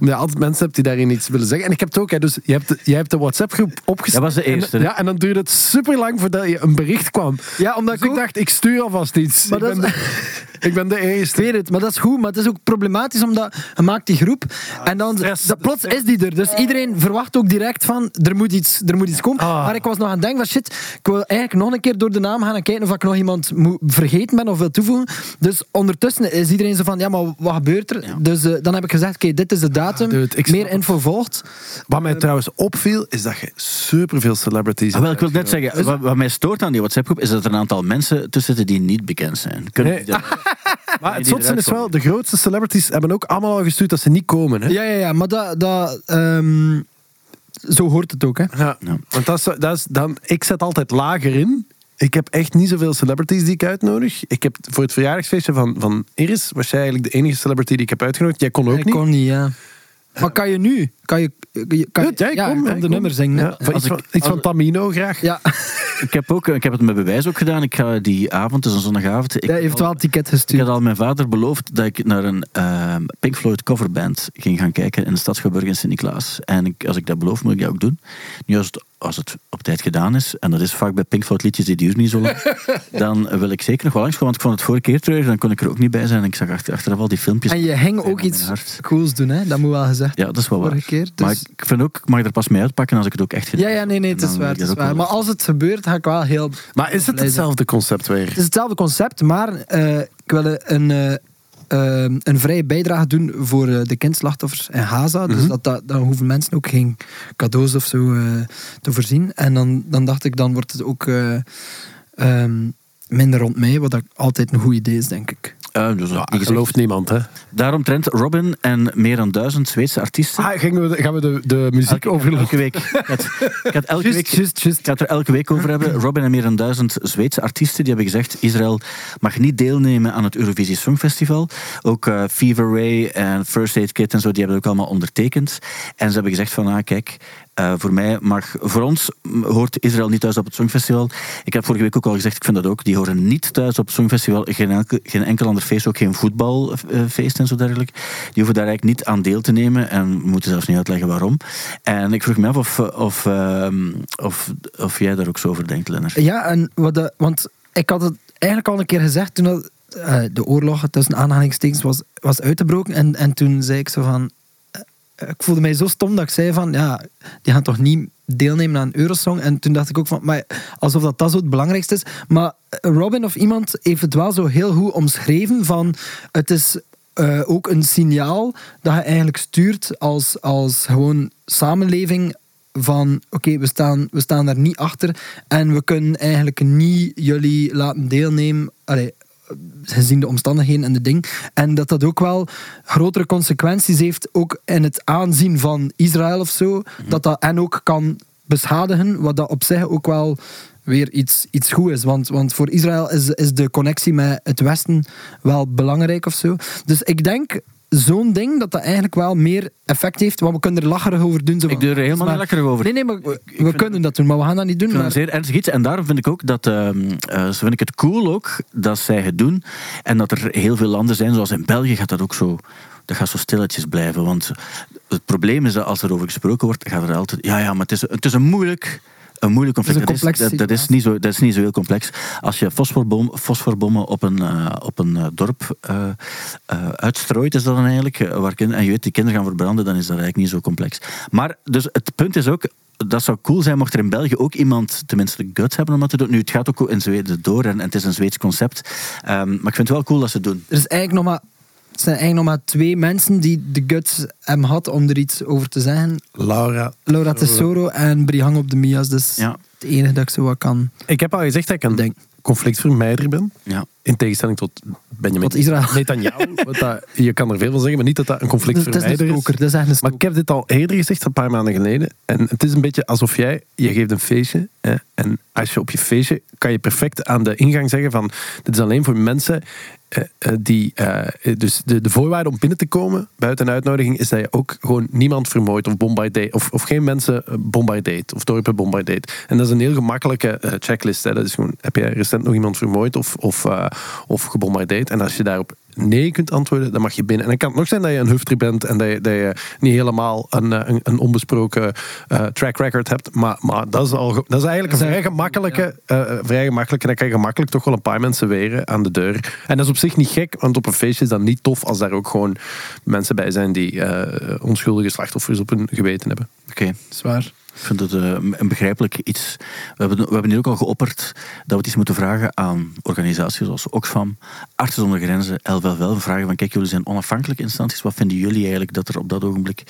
Omdat je altijd mensen hebt die daarin iets willen zeggen. En ik heb het ook. Hè, dus je hebt, de- jij hebt de WhatsApp-groep opgestart. Dat was de eerste, En, ja, en dan duurde het super lang voordat je een bericht kwam. Ja, omdat Dus ik ook- dacht, ik stuur alvast iets. Maar ik, dat ben ik ben de Ik eerste. weet het, maar dat is goed. Maar het is ook problematisch, omdat je maakt die groep en dan stress. dat, plots is die er. Dus iedereen verwacht ook direct van, er moet iets, er moet iets komen. Ah. Maar ik was nog aan het denken van, shit, ik wil eigenlijk nog een keer door de naam gaan en kijken of ik nog iemand moet vergeten ben of wil toevoegen. Dus ondertussen is iedereen zo van, ja, maar wat gebeurt er? Dus eh, dan heb ik gezegd, oké, dit is de datum. Ah, dude, ik Meer info volgt. Wat mij trouwens opviel, is dat je superveel celebrities Ah, wel, ik wil hebt net zeggen, wat, wat mij stoort aan die WhatsApp-groep is dat er een aantal mensen tussen zitten die niet bekend zijn. Kunnen Nee. die er- Maar het zotste is wel, de grootste celebrities hebben ook allemaal al gestuurd dat ze niet komen. Hè? Ja, ja, ja, maar dat... dat ehm, zo hoort het ook, hè. Ja, Ja. want dat is, dat is dan, ik zet altijd lager in. Ik heb echt niet zoveel celebrities die ik uitnodig. Ik heb voor het verjaardagsfeestje van, van Iris, was jij eigenlijk de enige celebrity die ik heb uitgenodigd. Jij kon ook ik niet. kon niet, ja. Maar kan je nu? Kan je, kan je, Ja, ik kom, ik ja, kan ik de kom. nummer zingen. Ja, van iets, ik- van, iets als- van Tamino graag. Ja, Ik heb, ook, ik heb het met bewijs ook gedaan. Ik ga die avond, is een zondagavond. Ik, hij heeft wel een ticket ik gestuurd. had al mijn vader beloofd dat ik naar een ehm, Pink Floyd coverband ging gaan kijken in de Stadsgeburg in Sint-Niklaas. En ik, als ik dat beloof, moet ik dat ook doen. Nu, als het, als het op tijd gedaan is, en dat is vaak bij Pink Floyd liedjes, die duren niet zo lang, dan wil ik zeker nog wel langs gaan, want ik vond het vorige keer terug, dan kon ik er ook niet bij zijn. En ik zag achter, achteraf al die filmpjes. En je Mijn ook iets hart. cools doen, hè? dat moet wel gezegd Ja, dat is wel waar. vorige keer. Maar Dus... ik vind ook, ik mag er pas mee uitpakken als ik het ook echt gedaan Ja, ja, nee, nee, het is waar. Het is Maar als het gebeurt, ga ik wel heel... Maar is het hetzelfde concept weer? Het is hetzelfde concept, maar eh, ik wil een, eh, eh, een vrije bijdrage doen voor eh, de kindslachtoffers in Gaza. Dus Mhm. dat, dat, dan hoeven mensen ook geen cadeaus of zo eh, te voorzien. En dan, dan dacht ik, dan wordt het ook eh, ehm, minder rond mij, wat dat altijd een goed idee is, denk ik. Dus gezegd. gelooft niemand, hè? Daarom trent Robin en meer dan duizend Zweedse artiesten. Ah, gingen we, gaan we de, de muziek overlopen? elke week. Ik ga het, ik elke Just, week just, just. Ik ga het er elke week over hebben. Robin en meer dan duizend Zweedse artiesten die hebben gezegd: Israël mag niet deelnemen aan het Eurovisie Songfestival. Ook eh, Fever Ray en First Aid Kit en zo, die hebben het ook allemaal ondertekend. En ze hebben gezegd: van ah, kijk. Eh, voor mij mag, voor ons hoort Israël niet thuis op het Songfestival. Ik heb vorige week ook al gezegd, ik vind dat ook. Die horen niet thuis op het Songfestival. Geen enkel, geen enkel ander feest, ook geen voetbalfeest en zo dergelijke. Die hoeven daar eigenlijk niet aan deel te nemen en moeten zelfs niet uitleggen waarom. En ik vroeg me af of, of, ehm, of, of jij daar ook zo over denkt, Lennart. Ja, en wat want ik had het eigenlijk al een keer gezegd toen eh, de oorlog tussen aanhalingstekens was, was uitgebroken. En, en toen zei ik zo van... eh, ik voelde mij zo stom dat ik zei van... Ja, die gaan toch niet deelnemen aan Eurosong? En toen dacht ik ook van... Maar alsof dat, dat zo het belangrijkste is. Maar Robin of iemand heeft het wel zo heel goed omschreven van... Het is eh, ook een signaal dat je eigenlijk stuurt als, als gewoon samenleving van oké, we, staan, we staan daar niet achter en we kunnen eigenlijk niet jullie laten deelnemen. Gezien de omstandigheden en de ding. En dat dat ook wel grotere consequenties heeft, ook in het aanzien van Israël of zo. Dat dat en ook kan beschadigen, wat dat op zich ook wel weer iets, iets goed is. Want, want voor Israël is, is de connectie met het Westen wel belangrijk of zo. Dus ik denk zo'n ding dat dat eigenlijk wel meer effect heeft. Want we kunnen er lacherig over doen. Zo Ik doe er helemaal maar- niet lekker over. Nee, nee, maar we kunnen dat doen, maar we gaan dat niet doen. Maar, zeer ernstig iets. En daarom vind ik ook dat, ehm, eh, zo vind ik het cool ook dat zij het doen. En dat er heel veel landen zijn, zoals in België gaat dat ook zo. Dat gaat zo stilletjes blijven. Want het probleem is dat als er over gesproken wordt, gaat er altijd. Ja, ja, maar het is, het is een moeilijk. Een moeilijk conflict. Is dat, is, dat, is niet zo, dat is niet zo heel complex. Als je fosforbom, fosforbommen op een, eh, op een eh, dorp eh, uitstrooit, is dat dan eigenlijk, waar en je weet die kinderen gaan verbranden, dan is dat eigenlijk niet zo complex. Maar dus het punt is ook, dat zou cool zijn mocht er in België ook iemand tenminste de guts hebben om dat te doen. Nu, het gaat ook in Zweden door en, en het is een Zweeds concept. Ehm, maar ik vind het wel cool dat ze het doen. er is eigenlijk nog maar, het zijn eigenlijk nog maar twee mensen die de guts hebben gehad om er iets over te zeggen. Laura. Laura Tesoro en Brihang op de Mias. Dus Ja. het enige dat ik zo wat kan. Ik heb al gezegd dat ik een Denk. conflictvermijder ben. Ja. In tegenstelling tot Benjamin Tot Israël. Netanyahu. wat dat, je kan er veel van zeggen, maar niet dat dat een Het is conflictvermijder is. stoker. Dat is echt een Maar ik heb dit al eerder gezegd, een paar maanden geleden. En het is een beetje alsof jij, je geeft een feestje. Hè, en als je op je feestje, kan je perfect aan de ingang zeggen van, dit is alleen voor mensen eh, eh, die, eh, dus de, de voorwaarde om binnen te komen, buiten een uitnodiging, is dat je ook gewoon niemand vermoordt of bombardeert. Of, of geen mensen bombardeert of dorpen bombardeert. En dat is een heel gemakkelijke checklist. Hè. Dat is gewoon, heb je recent nog iemand vermoord of, of, eh, of gebombardeerd? En als je daarop nee kunt antwoorden, dan mag je binnen. En dan kan het nog zijn dat je een hufter bent en dat je, dat je niet helemaal een, eh, een, een onbesproken eh, track record hebt. Maar, maar dat, is al, dat is eigenlijk een vrij gemakkelijke, eh, vrij gemakkelijke. Dan kan je gemakkelijk toch wel een paar mensen weren aan de deur. En dat is op zich niet gek, want op een feestje is dat niet tof als daar ook gewoon mensen bij zijn die eh, onschuldige slachtoffers op hun geweten hebben. Oké. Zwaar. Ik vind het eh, een begrijpelijk iets. We hebben, we hebben hier ook al geopperd dat we het iets moeten vragen aan organisaties zoals Oxfam, Artsen zonder Grenzen, LVL. We vragen van, kijk, jullie zijn onafhankelijke instanties. Wat vinden jullie eigenlijk dat er op dat ogenblik,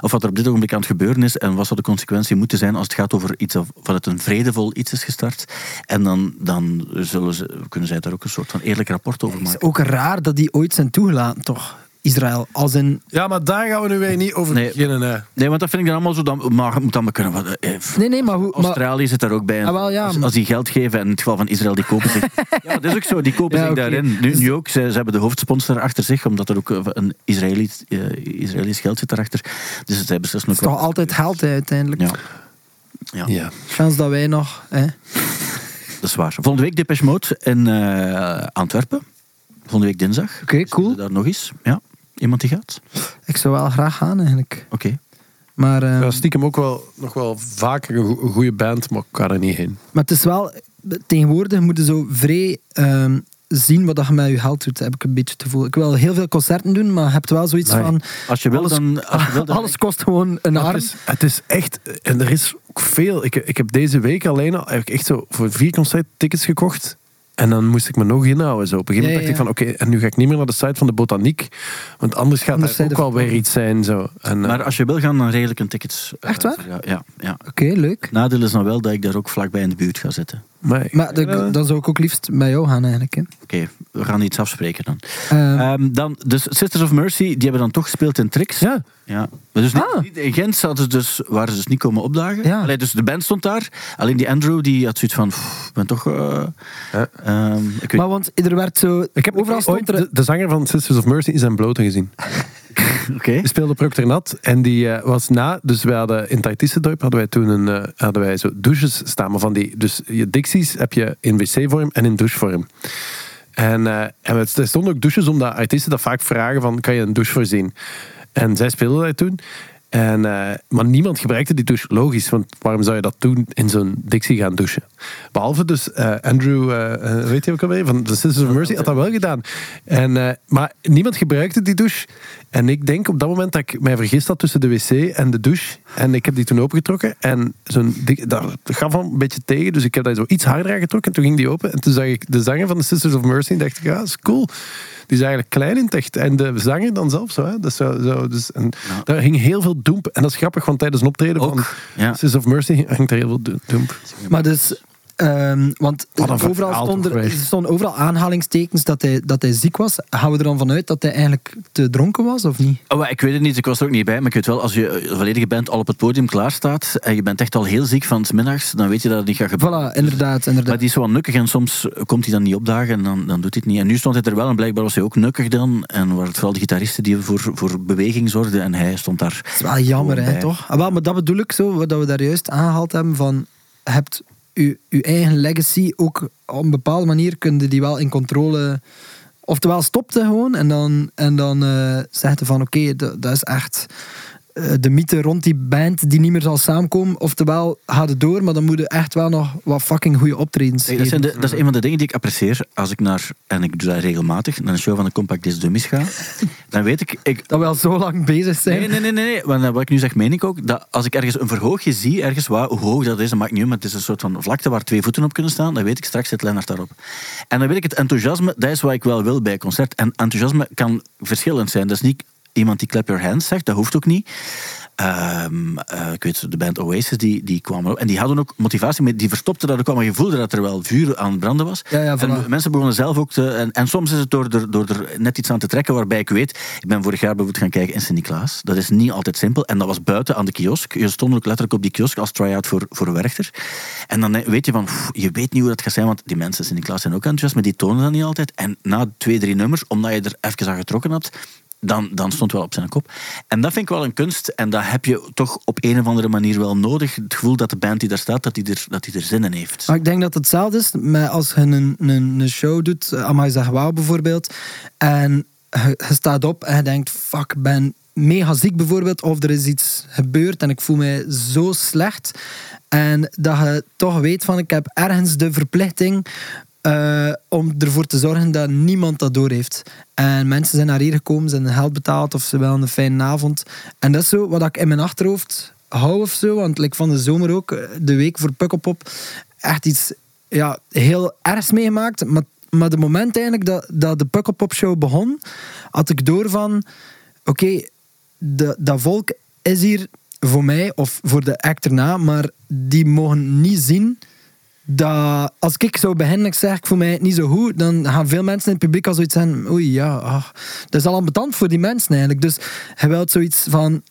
of wat er op dit ogenblik aan het gebeuren is en wat zou de consequentie moeten zijn als het gaat over iets of- het een vredevol iets is gestart. En dan, dan zullen ze, kunnen zij daar ook een soort van eerlijk rapport over Het is maken. ook raar dat die ooit zijn toegelaten, toch? Israël. Als in... Ja, maar daar gaan we nu weer niet over Nee. beginnen. Hè. Nee, want dat vind ik dan allemaal zo, dan, maar het moet dan maar kunnen. wat, eh, Nee, nee, maar hoe... Maar, Australië zit daar ook bij. Ah, wel, ja, als, die geld geven, en in het geval van Israël, die kopen zich. ja, maar dat is ook zo, die kopen Ja, zich daarin. Nu, Dus- nu ook, ze, ze hebben de hoofdsponsor achter zich, omdat er ook eh, een Israëlisch, eh, Israëlisch geld zit daarachter. Dus zij beslissen ook het is toch altijd geld uiteindelijk. Ja. Ja, Ja. Chance dat wij nog... Hè. dat is waar. Volgende week Depeche Mode in eh, Antwerpen. Volgende week dinsdag. Oké, cool. Is daar nog eens? Ja. Iemand die gaat? Ik zou wel graag gaan, eigenlijk. Oké. Maar, eh, Ja, stiekem ook wel nog wel vaker een go- een goede band, maar ik kan er niet heen. maar het is wel... Tegenwoordig moeten zo vrij ehm, zien wat dat je met je geld doet, heb ik een beetje te voelen. Ik wil heel veel concerten doen, maar je hebt wel zoiets Nee. van... Als je wil, alles, dan... Als je wil, dan alles kost gewoon een arm. Het is, het is echt, en er is ook veel. Ik, ik heb deze week alleen al heb ik echt zo voor vier concerttickets gekocht. En dan moest ik me nog inhouden. Zo. Op een gegeven moment Ja, dacht ja. ik van, oké, en nu ga ik niet meer naar de site van de botaniek. Want anders gaat er ook wel weer iets zijn. Zo. En, eh, Maar als je wil gaan, dan regel ik een ticket. eh, Echt waar? Ja, ja. Oké, leuk. Het nadeel is dan wel dat ik daar ook vlakbij in de buurt ga zitten. Maar, Maar de- dan zou ik ook liefst bij jou gaan, eigenlijk. Hè. Oké, we gaan iets afspreken dan. Ehm, Ehm, dan. Dus Sisters of Mercy, die hebben dan toch gespeeld in Trix. ja, Ja. Maar Dus niet, Ah. niet in Gent zaten dus, waren ze dus niet komen opdagen. Ja. Allee, dus de band stond daar. Alleen die Andrew die had zoiets van, "Pff, ik ben toch... eh, Ja. ehm, ik weet, maar want er werd zo... ik heb overal stond ooit er... de, de zanger van Sisters of Mercy in zijn blote gezien. Speelde Procter Nat en die eh, was na, dus wij hadden in Tartissendorp hadden wij toen een, eh, hadden wij zo douches staan, maar van die, dus je Dixies heb je in wc-vorm en in douchevorm. En, eh, en het- er stonden ook douches omdat artiesten dat vaak vragen van, kan je een douche voorzien? En zij speelden dat toen. En, eh, maar niemand gebruikte die douche. Logisch, want waarom zou je dat doen in zo'n Dixie gaan douchen? Behalve dus eh, Andrew, eh, weet je ook alweer, van The Sisters of Mercy, had dat wel gedaan. En, maar niemand gebruikte die douche. En ik denk op dat moment dat ik mij vergist had tussen de wc en de douche. En ik heb die toen opengetrokken. En zo'n dat gaf al een beetje tegen. Dus ik heb dat zo iets harder aangetrokken. En toen ging die open. En toen zag ik de zanger van The Sisters of Mercy. En dacht ik, ja, is cool. Die is eigenlijk klein in het echt. En de zanger dan zelf zo. Hè. Dat is zo, zo dus, en Daar hing heel veel doemp. En dat is grappig, want tijdens een optreden Ook, van ja. Sisters of Mercy hangt er heel veel do- doemp. Maar dus, Ehm, want overal verhaal stonden, er overal aanhalingstekens dat hij, dat hij ziek was. Gaan we er dan vanuit dat hij eigenlijk te dronken was, of niet? Oh, ik weet het niet, ik was er ook niet bij. Maar ik weet wel, als je eh, volledige band al op het podium klaar staat en je bent echt al heel ziek van 's middags, dan weet je dat het niet gaat gebeuren. Voilà, inderdaad. inderdaad. Maar die is wel nukkig en soms komt hij dan niet opdagen en dan, dan doet hij het niet. En nu stond hij er wel en blijkbaar was hij ook nukkig dan. En waren het vooral de gitaristen die voor, voor beweging zorgden en hij stond daar. Dat is wel jammer, hè, toch? Ah, wel, maar dat bedoel ik zo, wat we daar juist aangehaald hebben, van, je hebt je, eigen legacy ook op een bepaalde manier kun je die wel in controle... Oftewel stopte gewoon en dan, en dan eh zegt van oké, dat, is echt de mythe rond die band die niet meer zal samenkomen. Oftewel, gaat het door, maar dan moet je echt wel nog wat fucking goede optredens Hey, dat, zijn de, dat is een van de dingen die ik apprecieer als ik naar, en ik doe dat regelmatig, naar een show van de Compact Disc Dummies ga. Dan weet ik, ik Dat we al zo lang bezig zijn. Nee, nee, nee, nee. nee. Want, eh, wat ik nu zeg, meen ik ook. Dat als ik ergens een verhoogje zie, ergens waar, hoe hoog dat is, dat maakt niet uit, maar het is een soort van vlakte waar twee voeten op kunnen staan, dan weet ik straks zit Lennart daarop. En dan weet ik het enthousiasme, dat is wat ik wel wil bij een concert. En enthousiasme kan verschillend zijn. Dat is niet iemand die clap your hands zegt, dat hoeft ook niet. Eh, ik weet, de band Oasis, die, die kwamen op. En die hadden ook motivatie, maar die verstopten dat ook wel, maar je voelde dat er wel vuur aan het branden was. Ja, ja, en mensen begonnen zelf ook te... En, en soms is het door er, door er net iets aan te trekken, waarbij ik weet... Ik ben vorig jaar bijvoorbeeld gaan kijken in Sint-Niklaas. Dat is niet altijd simpel. En dat was buiten aan de kiosk. Je stond ook letterlijk op die kiosk als try-out voor, voor Werchter. En dan eh, weet je van... pff, je weet niet hoe dat gaat zijn, want die mensen in Sint-Niklaas zijn ook enthousiast, maar die tonen dat niet altijd. En na twee, drie nummers, omdat je er even aan getrokken had... Dan, dan stond wel op zijn kop. En dat vind ik wel een kunst. En dat heb je toch op een of andere manier wel nodig. Het gevoel dat de band die daar staat, dat die er, dat die er zin in heeft. Maar ik denk dat het hetzelfde is met als je een, een, een show doet, eh, Amai Zeg Wauw bijvoorbeeld, en je, staat op en je denkt, fuck, ben mega ziek bijvoorbeeld, of er is iets gebeurd en ik voel mij zo slecht. En dat je toch weet van, ik heb ergens de verplichting eh, om ervoor te zorgen dat niemand dat doorheeft. En mensen zijn naar hier gekomen, ze hebben geld betaald of ze willen een fijne avond. En dat is zo wat ik in mijn achterhoofd hou of zo. Want like van de zomer ook, eh, de week voor Pukkelpop, echt iets ja, heel ergs meegemaakt. Maar, maar de moment eigenlijk dat, dat de Pukkelpop show begon, had ik door van, oké, de- dat volk is hier voor mij of voor de act erna, maar die mogen niet zien dat als ik en ik zeg ik voel mij niet zo goed, dan gaan veel mensen in het publiek al zoiets zijn, oei ja, ah, dat is al ambetant voor die mensen eigenlijk. Dus hij wilt zoiets van,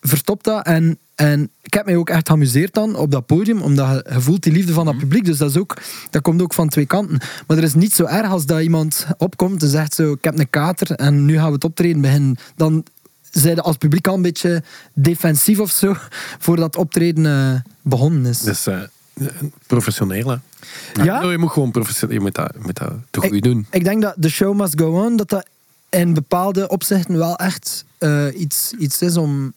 verstop dat en, en ik heb mij ook echt geamuseerd dan op dat podium, omdat je, je voelt die liefde van dat publiek, dus dat, is ook, dat komt ook van twee kanten. Maar er is niet zo erg als dat iemand opkomt en zegt zo, ik heb een kater en nu gaan we het optreden beginnen. Dan zijn als publiek al een beetje defensief of zo, voordat het optreden eh, begonnen is. Dus eh, professioneel, hè? Ja? Je moet gewoon professioneel, je moet dat, je moet dat te goed Ik- doen. Ik denk dat The Show Must Go On, dat dat in bepaalde opzichten wel echt eh, iets, iets is om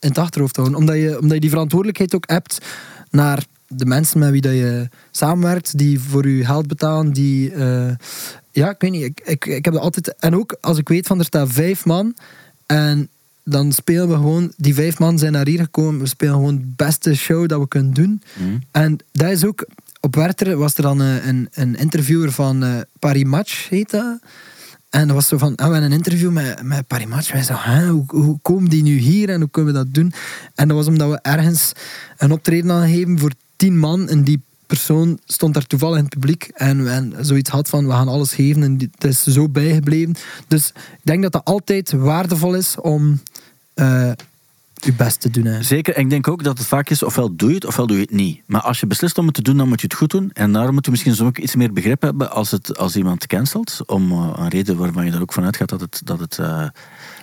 in het achterhoofd te houden. Omdat je, omdat je die verantwoordelijkheid ook hebt naar de mensen met wie dat je samenwerkt, die voor je geld betalen, die... eh, ja, ik weet niet, ik, ik, ik heb dat altijd... En ook als ik weet van er staan vijf man en dan spelen we gewoon... Die vijf man zijn naar hier gekomen, we spelen gewoon de beste show dat we kunnen doen. En dat is ook... Op Werther was er dan eh, een, een interviewer van eh, Paris Match, heet dat. En dat was zo van, ah, we hebben een interview met, met Paris Match. Wij zo, hoe, hoe komen die nu hier en hoe kunnen we dat doen? En dat was omdat we ergens een optreden aan gegeven voor tien man. En die persoon stond daar toevallig in het publiek. En en zoiets had van, we gaan alles geven. En het is zo bijgebleven. Dus ik denk dat dat altijd waardevol is om eh, je best te doen. hè. Zeker, en ik denk ook dat het vaak is, ofwel doe je het, ofwel doe je het niet. Maar als je beslist om het te doen, dan moet je het goed doen. En daarom moeten we misschien soms ook iets meer begrip hebben als, het, als iemand cancelt. Om eh, een reden waarvan je er ook vanuit gaat dat het, dat het eh,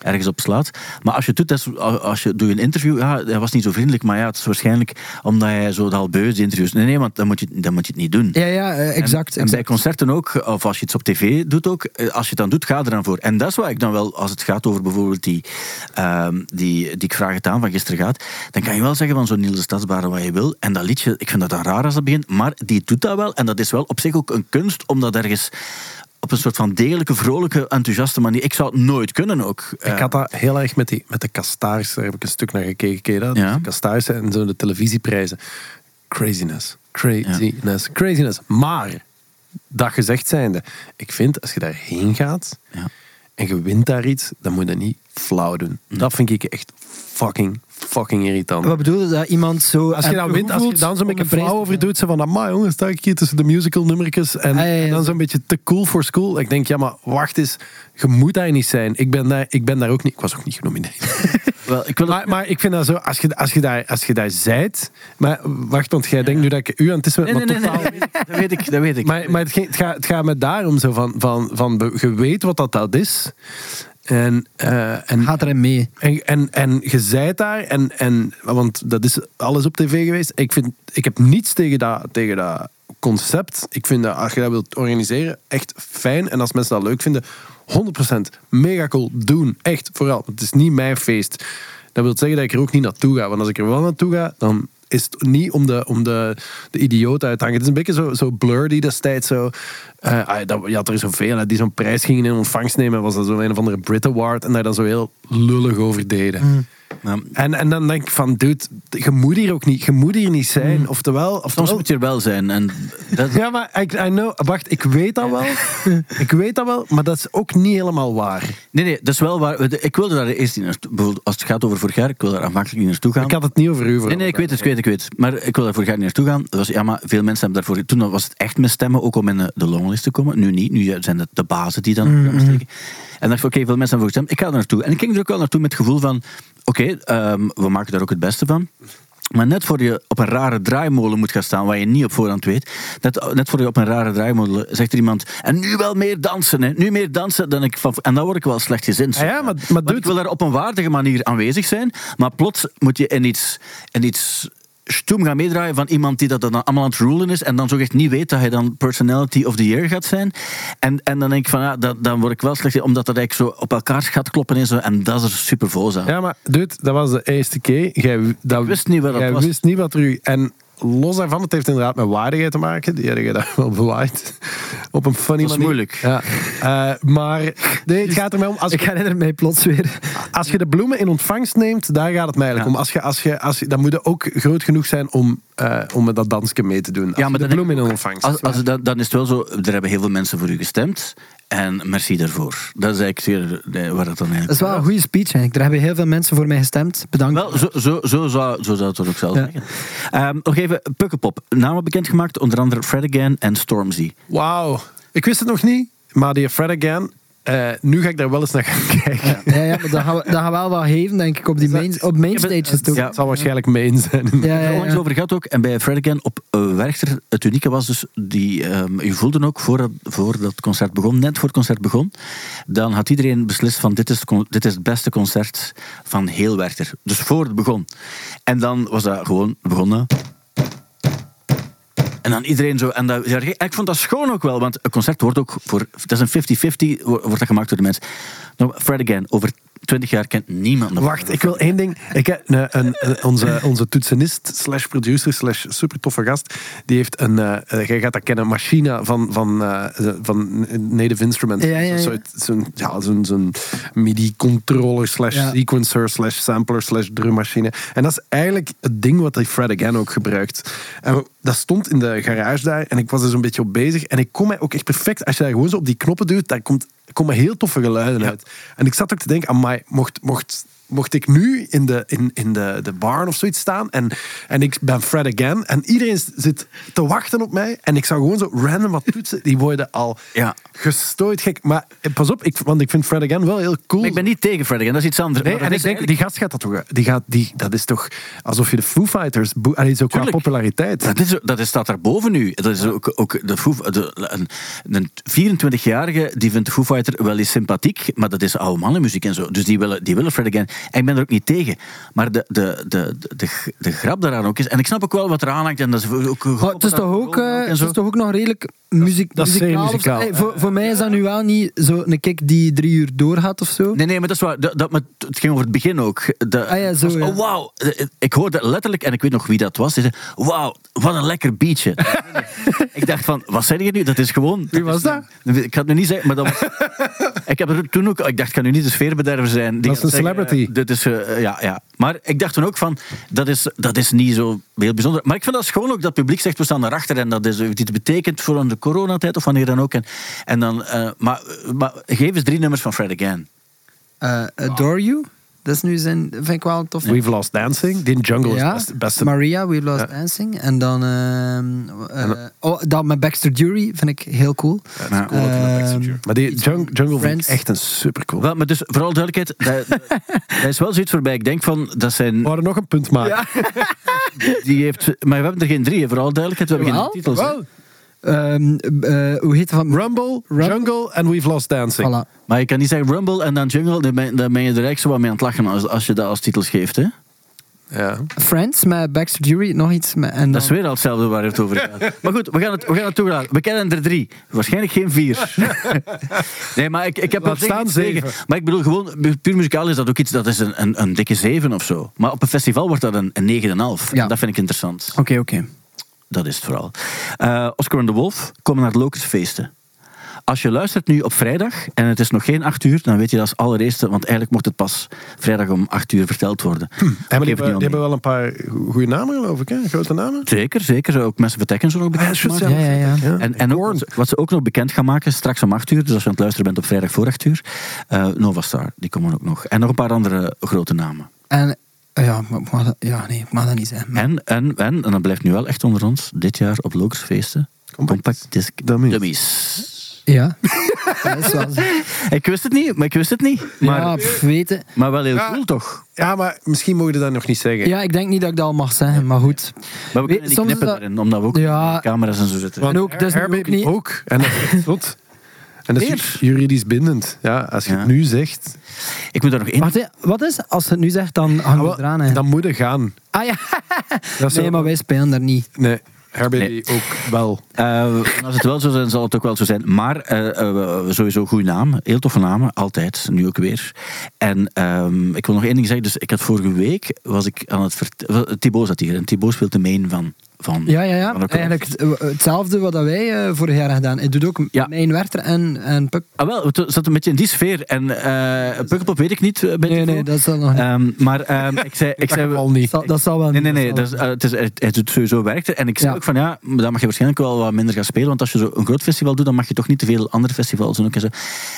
ergens op slaat. Maar als je het doet, als je doe je een interview, ja, hij was niet zo vriendelijk, maar ja, het is waarschijnlijk omdat hij zo al beu is, interviews. Nee, nee, want dan moet je, dan moet je het niet doen. Ja, ja, eh, exact. En, en bij concerten ook, of als je iets op tv doet ook, als je het dan doet, ga er dan voor. En dat is wat ik dan wel, als het gaat over bijvoorbeeld die, ehm, die, die ik vraag van gisteren gaat, dan kan je wel zeggen van zo'n Niels Stadsbare wat je wil. En dat liedje, ik vind dat dan raar als dat begint, maar die doet dat wel. En dat is wel op zich ook een kunst om dat ergens op een soort van degelijke, vrolijke, enthousiaste manier. Ik zou het nooit kunnen ook. Ik had dat heel erg met, die, met de Castaris, daar heb ik een stuk naar gekeken. ken je dat? Ja. De en zo de televisieprijzen. Craziness. Craziness. Craziness. Maar, dat gezegd zijnde, ik vind als je daarheen gaat Ja. En je wint daar iets, dan moet je dat niet flauw doen. Dat vind ik echt fucking fucking irritant. Wat bedoel je? Dat iemand zo... Als je, dan wint, als je dan zo'n beetje flauw over doet, zo van, amai jongens, sta ik hier tussen de musical nummertjes en, Ah, ja, ja. en dan zo'n beetje te cool for school. Ik denk, ja, maar wacht eens, je moet daar niet zijn. Ik ben daar, ik ben daar ook niet, ik was ook niet genomineerd. Wel, ik wil Maar, maar ik vind dat zo, als je, als je, daar, als je daar zijt, maar wacht, want jij denkt nu dat ik u aan het is met Nee, nee, nee, totaal dat weet ik, dat weet ik. Maar, maar het, het, gaat, het gaat me daarom zo van, van, van, je weet wat dat, dat is. En, eh, en, Gaat erin mee. en, en, en je zijt daar, en, en, want dat is alles op tv geweest. Ik, vind, ik heb niets tegen dat, tegen dat concept. Ik vind dat als je dat wilt organiseren, echt fijn. En als mensen dat leuk vinden, 100% mega cool. Doen, echt, vooral. Het is niet mijn feest. Dat wil zeggen dat ik er ook niet naartoe ga. Want als ik er wel naartoe ga, dan is het niet om de, om de, de idioot uit te hangen. Het is een beetje zo, zo blur die destijds zo... ah, dat, je had er zoveel hè, die zo'n prijs gingen in ontvangst nemen. Was dat zo een of andere Brit Award. En daar dan zo heel lullig over deden. Ja, En, en dan denk ik van, dude, je moet hier ook niet, je moet hier niet zijn. Oftewel, soms oftewel moet je er wel zijn. En dat, ja, maar I, I know, wacht, ik weet dat wel. ik weet dat wel, maar dat is ook niet helemaal waar. Nee, nee, dat is wel waar. Ik wilde daar eerst niet naartoe. Bijvoorbeeld, als het gaat over vorig jaar, ik wil daar aanvankelijk niet naartoe gaan. Ik had het niet over u. Nee, nee, ik weet het, ik weet het, ik weet het. Maar ik wil daar vorig jaar niet naartoe gaan. Dat was, ja, maar veel mensen hebben daarvoor... Toen was het echt met stemmen, ook om in de, longlist te komen. Nu niet, nu zijn het de bazen die dan mm. En dacht ik, oké, veel mensen hebben voor gestemd. Ik ga er naartoe. En ik ging er ook wel naartoe met het gevoel van... Oké, ehm, we maken daar ook het beste van. Maar net voor je op een rare draaimolen moet gaan staan, waar je niet op voorhand weet, net, net voor je op een rare draaimolen zegt er iemand, en nu wel meer dansen, hè, nu meer dansen dan ik van... En dan word ik wel slecht gezind. Ah ja, maar- maar Want dude- ik wil daar op een waardige manier aanwezig zijn, maar plots moet je in iets, in iets stoem gaan meedraaien van iemand die dat dan allemaal aan het rulen is en dan zo echt niet weet dat hij dan personality of the year gaat zijn. En, en dan denk ik van, ja, dat, dan word ik wel slecht, omdat dat eigenlijk zo op elkaar gaat kloppen en zo, en dat is er super aan. Ja, maar dude, dat was de eerste keer. Jij, dat, Ik wist niet wat dat jij was. wist niet wat er u... En los daarvan, het heeft inderdaad met waardigheid te maken. Die heb je daar wel bewaaid. Op een funny Dat is manier. moeilijk. Ja. Eh, maar nee, het gaat er mij om... Als, Ik herinner mij plots weer. als je de bloemen in ontvangst neemt, daar gaat het mij eigenlijk Ja. om. Als je, als je, als je, dan moet je ook groot genoeg zijn om, eh, om met dat dansje mee te doen. Als Ja, maar de bloemen in ontvangst. Als, als, dan, dan is het wel zo, er hebben heel veel mensen voor u gestemd. En merci daarvoor. Dat is eigenlijk zeer waar het dan eigenlijk Dat is wel een goede speech, eigenlijk. Daar hebben heel veel mensen voor mij gestemd. Bedankt. Wel, zo, zo, zo, zou, zo zou het er ook zelf Ja. zeggen. Ehm, nog even, Pukkelpop. Namen bekendgemaakt, onder andere Fred Again en Stormzy. Wauw. Ik wist het nog niet, maar die Fred Again... eh, nu ga ik daar wel eens naar gaan kijken. Ja, ja, maar dat gaan we, dat gaan we wel wat geven, denk ik, op, die main, op main stages toe. Ja. Het zal waarschijnlijk main zijn. Ja, We ja, hebben het ja. over gehad ook. En bij Fred Again op uh, Werchter, het unieke was dus, die, ehm, je voelde ook voor, voor dat concert begon, net voor het concert begon, dan had iedereen beslist van dit is, dit is het beste concert van heel Werchter. Dus voor het begon. En dan was dat gewoon begonnen. En dan iedereen zo. En, dat, ik vond dat schoon ook wel, want een concert wordt ook voor. Dat is een 50-50, wo- wordt dat gemaakt door de mensen. Nou, Fred Again, over 20 jaar kent niemand nog. Wacht, ik wil één ding. Ik heb een, een, een- onze, onze toetsenist slash producer slash super toffe gast. Die heeft een, eh, eh, jij gaat dat kennen, machine van, van, eh, van Native Instruments. Ja, ja, ja. Zo'n ja, zo'n MIDI-controller slash Ja. sequencer slash sampler slash drummachine. En dat is eigenlijk het ding wat die Fred Again ook gebruikt. En dat stond in de garage daar en ik was er zo'n beetje op bezig. En ik kon mij ook echt perfect, als je daar gewoon zo op die knoppen duwt, daar komt, komen heel toffe geluiden uit. En ik zat ook te denken, amai, mocht, mocht, mocht ik nu in de, in, in de, de barn of zoiets staan en, en ik ben Fred Again en iedereen zit te wachten op mij en ik zou gewoon zo random wat toetsen, die worden al Ja. gestooid gek. Maar eh, pas op, ik, want ik vind Fred Again wel heel cool. Maar ik ben niet tegen Fred Again, dat is iets anders. Nee, en ik denk, die gast gaat dat toch... Die gaat, die, dat is toch alsof je de Foo Fighters... Allee, zo qua populariteit. Dat, is, dat is, staat daarboven nu. Dat is ook, ook de Foo- de, een, een 24-jarige die vindt de Foo Fighter wel eens sympathiek, maar dat is oude mannenmuziek en zo. Dus die willen, die willen Fred Again. En ik ben er ook niet tegen. Maar de, de, de, de, de, de grap daaraan ook is... En ik snap ook wel wat er aan hangt. En dat is ook, Maar het is toch ook, eh, het is toch ook nog redelijk muziek, dat is muzikaal. Hey, voor, voor mij is dat nu wel niet zo een kick die drie uur doorgaat of zo. Nee, nee, maar dat is waar. Dat, dat, maar het ging over het begin ook. De, Ah ja, zo, was, ja. Oh, wauw. Ik hoorde letterlijk, en ik weet nog wie dat was. Die zei, wauw, wat een lekker beatje. ik dacht van, wat zeg je nu? Dat is gewoon... Wie was dat? Ik ga het nu niet zeggen, maar dat was... ik heb er toen ook... Ik dacht, kan nu niet de sfeerbederver zijn. Die Dat is een zeggen, celebrity. eh, dit is, eh, ja, ja. Maar ik dacht toen ook van, dat is, dat is niet zo heel bijzonder. Maar ik vind dat schoon ook dat het publiek zegt, we staan erachter. En dat is iets betekent voor de coronatijd of wanneer dan ook. En, en dan, eh, maar, maar geef eens drie nummers van Fred Again. Adore You? Dat is nu zijn, vind ik wel tof. We've Lost Dancing. Die Jungle Ja, is het beste. Maria, We Lost Ja. Dancing. En dan... ehm, eh, oh, dat met Baxter Dury vind ik heel cool. Ja. Ehm, Maar die Jung- Jungle vind ik Friends. echt een super cool. Wel, maar dus vooral duidelijkheid, dat, dat is wel zoiets waarbij ik denk van, dat zijn, We hadden nog een punt maken. die heeft, maar we hebben er geen drie, vooral duidelijkheid, we hebben Wel, geen titels. wel. Ehm, eh, hoe heet het van? Rumble, Rumble. Jungle en We've Lost Dancing. Voilà. Maar je kan niet zeggen Rumble en dan Jungle, dan ben, dan ben je er eigenlijk zo wat mee aan het lachen als, als je dat als titels geeft. Hè? Ja. Friends met Baxter Dury, nog iets. Met, en Dat is weer al hetzelfde waar het over gaat. Maar goed, we gaan het, we gaan het toelaten. We kennen er drie. Waarschijnlijk geen vier. Nee, maar ik, ik heb op zich staan zeven. Maar ik bedoel, gewoon, puur muzikaal is dat ook iets, dat is een, een, een dikke zeven of zo. Maar op een festival wordt dat een, een 9,5. Ja. Dat vind ik interessant. Oké, oké. Dat is het vooral. Eh, Oscar en de Wolf komen naar de Locusfeesten. Als je luistert nu op vrijdag en het is nog geen acht uur, dan weet je dat als allereerste, want eigenlijk mocht het pas vrijdag om acht uur verteld worden. En die, hebben, die wel een paar goede namen, geloof ik. Hè? Grote namen. Zeker, zeker. Ook mensen vertekken zo nog bekend Ah. Ja, ja, ja. En, en ook wat, wat ze ook nog bekend gaan maken, straks om 8 uur, dus als je aan het luisteren bent op vrijdag voor 8 uur, eh Nova Star, die komen ook nog. En nog een paar andere grote namen. En ja, maar ik mag dat, ja, nee, ik mag dat niet zeggen. En, en, en, en dat blijft nu wel echt onder ons, dit jaar op Locusfeesten, Compact Disc Dummies. Dummies. Ja. dat is wel zo. Ik wist het niet, maar ik wist het niet. Maar, ja, pff, weten. maar wel heel Ja. cool toch? Ja, maar misschien mogen we dat nog niet zeggen. Ja, ik denk niet dat ik dat al mag zeggen, maar goed. Maar we kunnen niet soms is knippen dat- erin, omdat we ook Ja. camera's en zo zitten. Want En ook, dat is nu Her- ook niet- ook. En dat is zot. En dat is juridisch bindend. Ja, als je Ja. het nu zegt, Ik moet daar nog één... Wacht, wat is, als het nu zegt, dan hangen we ah, eraan. hè. dan moet je gaan. Ah ja, Dat nee, zo- maar wij spelen daar niet. Nee, Herbie Nee. ook wel. Eh, als het wel zo zijn, zal het ook wel zo zijn. Maar eh, eh, sowieso goede naam. Heel toffe namen. Altijd. Nu ook weer. En ehm, ik wil nog één ding zeggen. Dus ik had vorige week... Was ik aan het vertellen... Thibaut zat hier. En Thibaut speelt de main van... van Ja, ja, ja. van Eigenlijk het- hetzelfde wat dat wij eh, vorig jaar hebben gedaan. Hij doet ook Ja. mijn Werchter en, en Puk. Ah, wel, het zat een beetje in die sfeer. En eh Pukkelpop weet ik niet. eh, bij Nee, Thibaut. nee, dat zal nog niet. Ehm, maar ehm, ik zei... Ik zei al niet. Dat, dat zal wel Nee, niet. nee, nee. dat is, eh, het is, het, het doet sowieso werkt. En ik zei Ja. ook van ja, dan mag je waarschijnlijk wel wat minder gaan spelen. Want als je zo een groot festival doet, dan mag je toch niet te veel andere festivals doen. ook En, zo.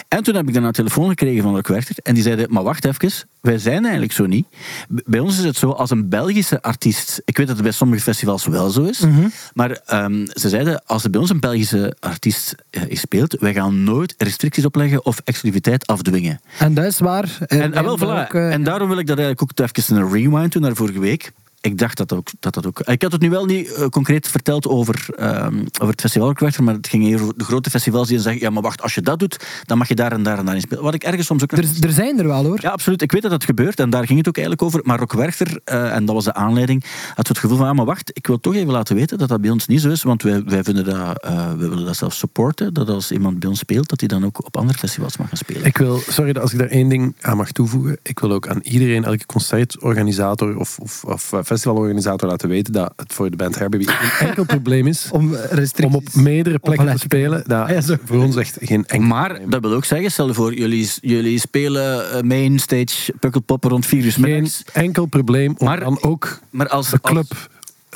en toen heb ik dan een telefoon gekregen van Rock Werchter. En die zeiden, maar wacht even, wij zijn eigenlijk zo niet. Bij ons is het zo, als een Belgische artiest... Ik weet dat het bij sommige festivals wel zo is. Mhm. Maar ehm, ze zeiden, als er bij ons een Belgische artiest eh, speelt, wij gaan nooit restricties opleggen of exclusiviteit afdwingen. En dat is waar. En, ah, wel, hebben voilà. ook, en daarom wil ik dat eigenlijk ook even een rewind doen naar vorige week. Ik dacht dat ook, dat dat ook... Ik had het nu wel niet eh, concreet verteld over, ehm, over het festival Werchter, maar het ging hier over de grote festivals die dan zeggen, ja, maar wacht, als je dat doet, dan mag je daar en daar en daar in spelen. Wat ik ergens soms ook... nog- er, er zijn er wel hoor. ja, absoluut. Ik weet dat dat gebeurt en daar ging het ook eigenlijk over. Maar Rock Werchter, eh, en dat was de aanleiding, had het gevoel van, ah, maar wacht, ik wil toch even laten weten dat dat bij ons niet zo is, want wij, wij vinden dat, eh, we willen dat zelfs supporten, dat als iemand bij ons speelt, dat hij dan ook op andere festivals mag gaan spelen. Ik wil, sorry dat als ik daar één ding aan mag toevoegen. Ik wil ook aan iedereen, elke concertorganisator of, of, of festivalorganisator laten weten dat het voor de band Herbie geen enkel probleem is Om om op meerdere plekken te spelen. Dat Ja, zo. voor ons echt geen enkel Maar probleem. dat wil ook zeggen, stel voor, jullie, jullie spelen eh, mainstage Pukkelpop rond 4 uur geen enkel probleem om Maar- dan ook Maar, als, de club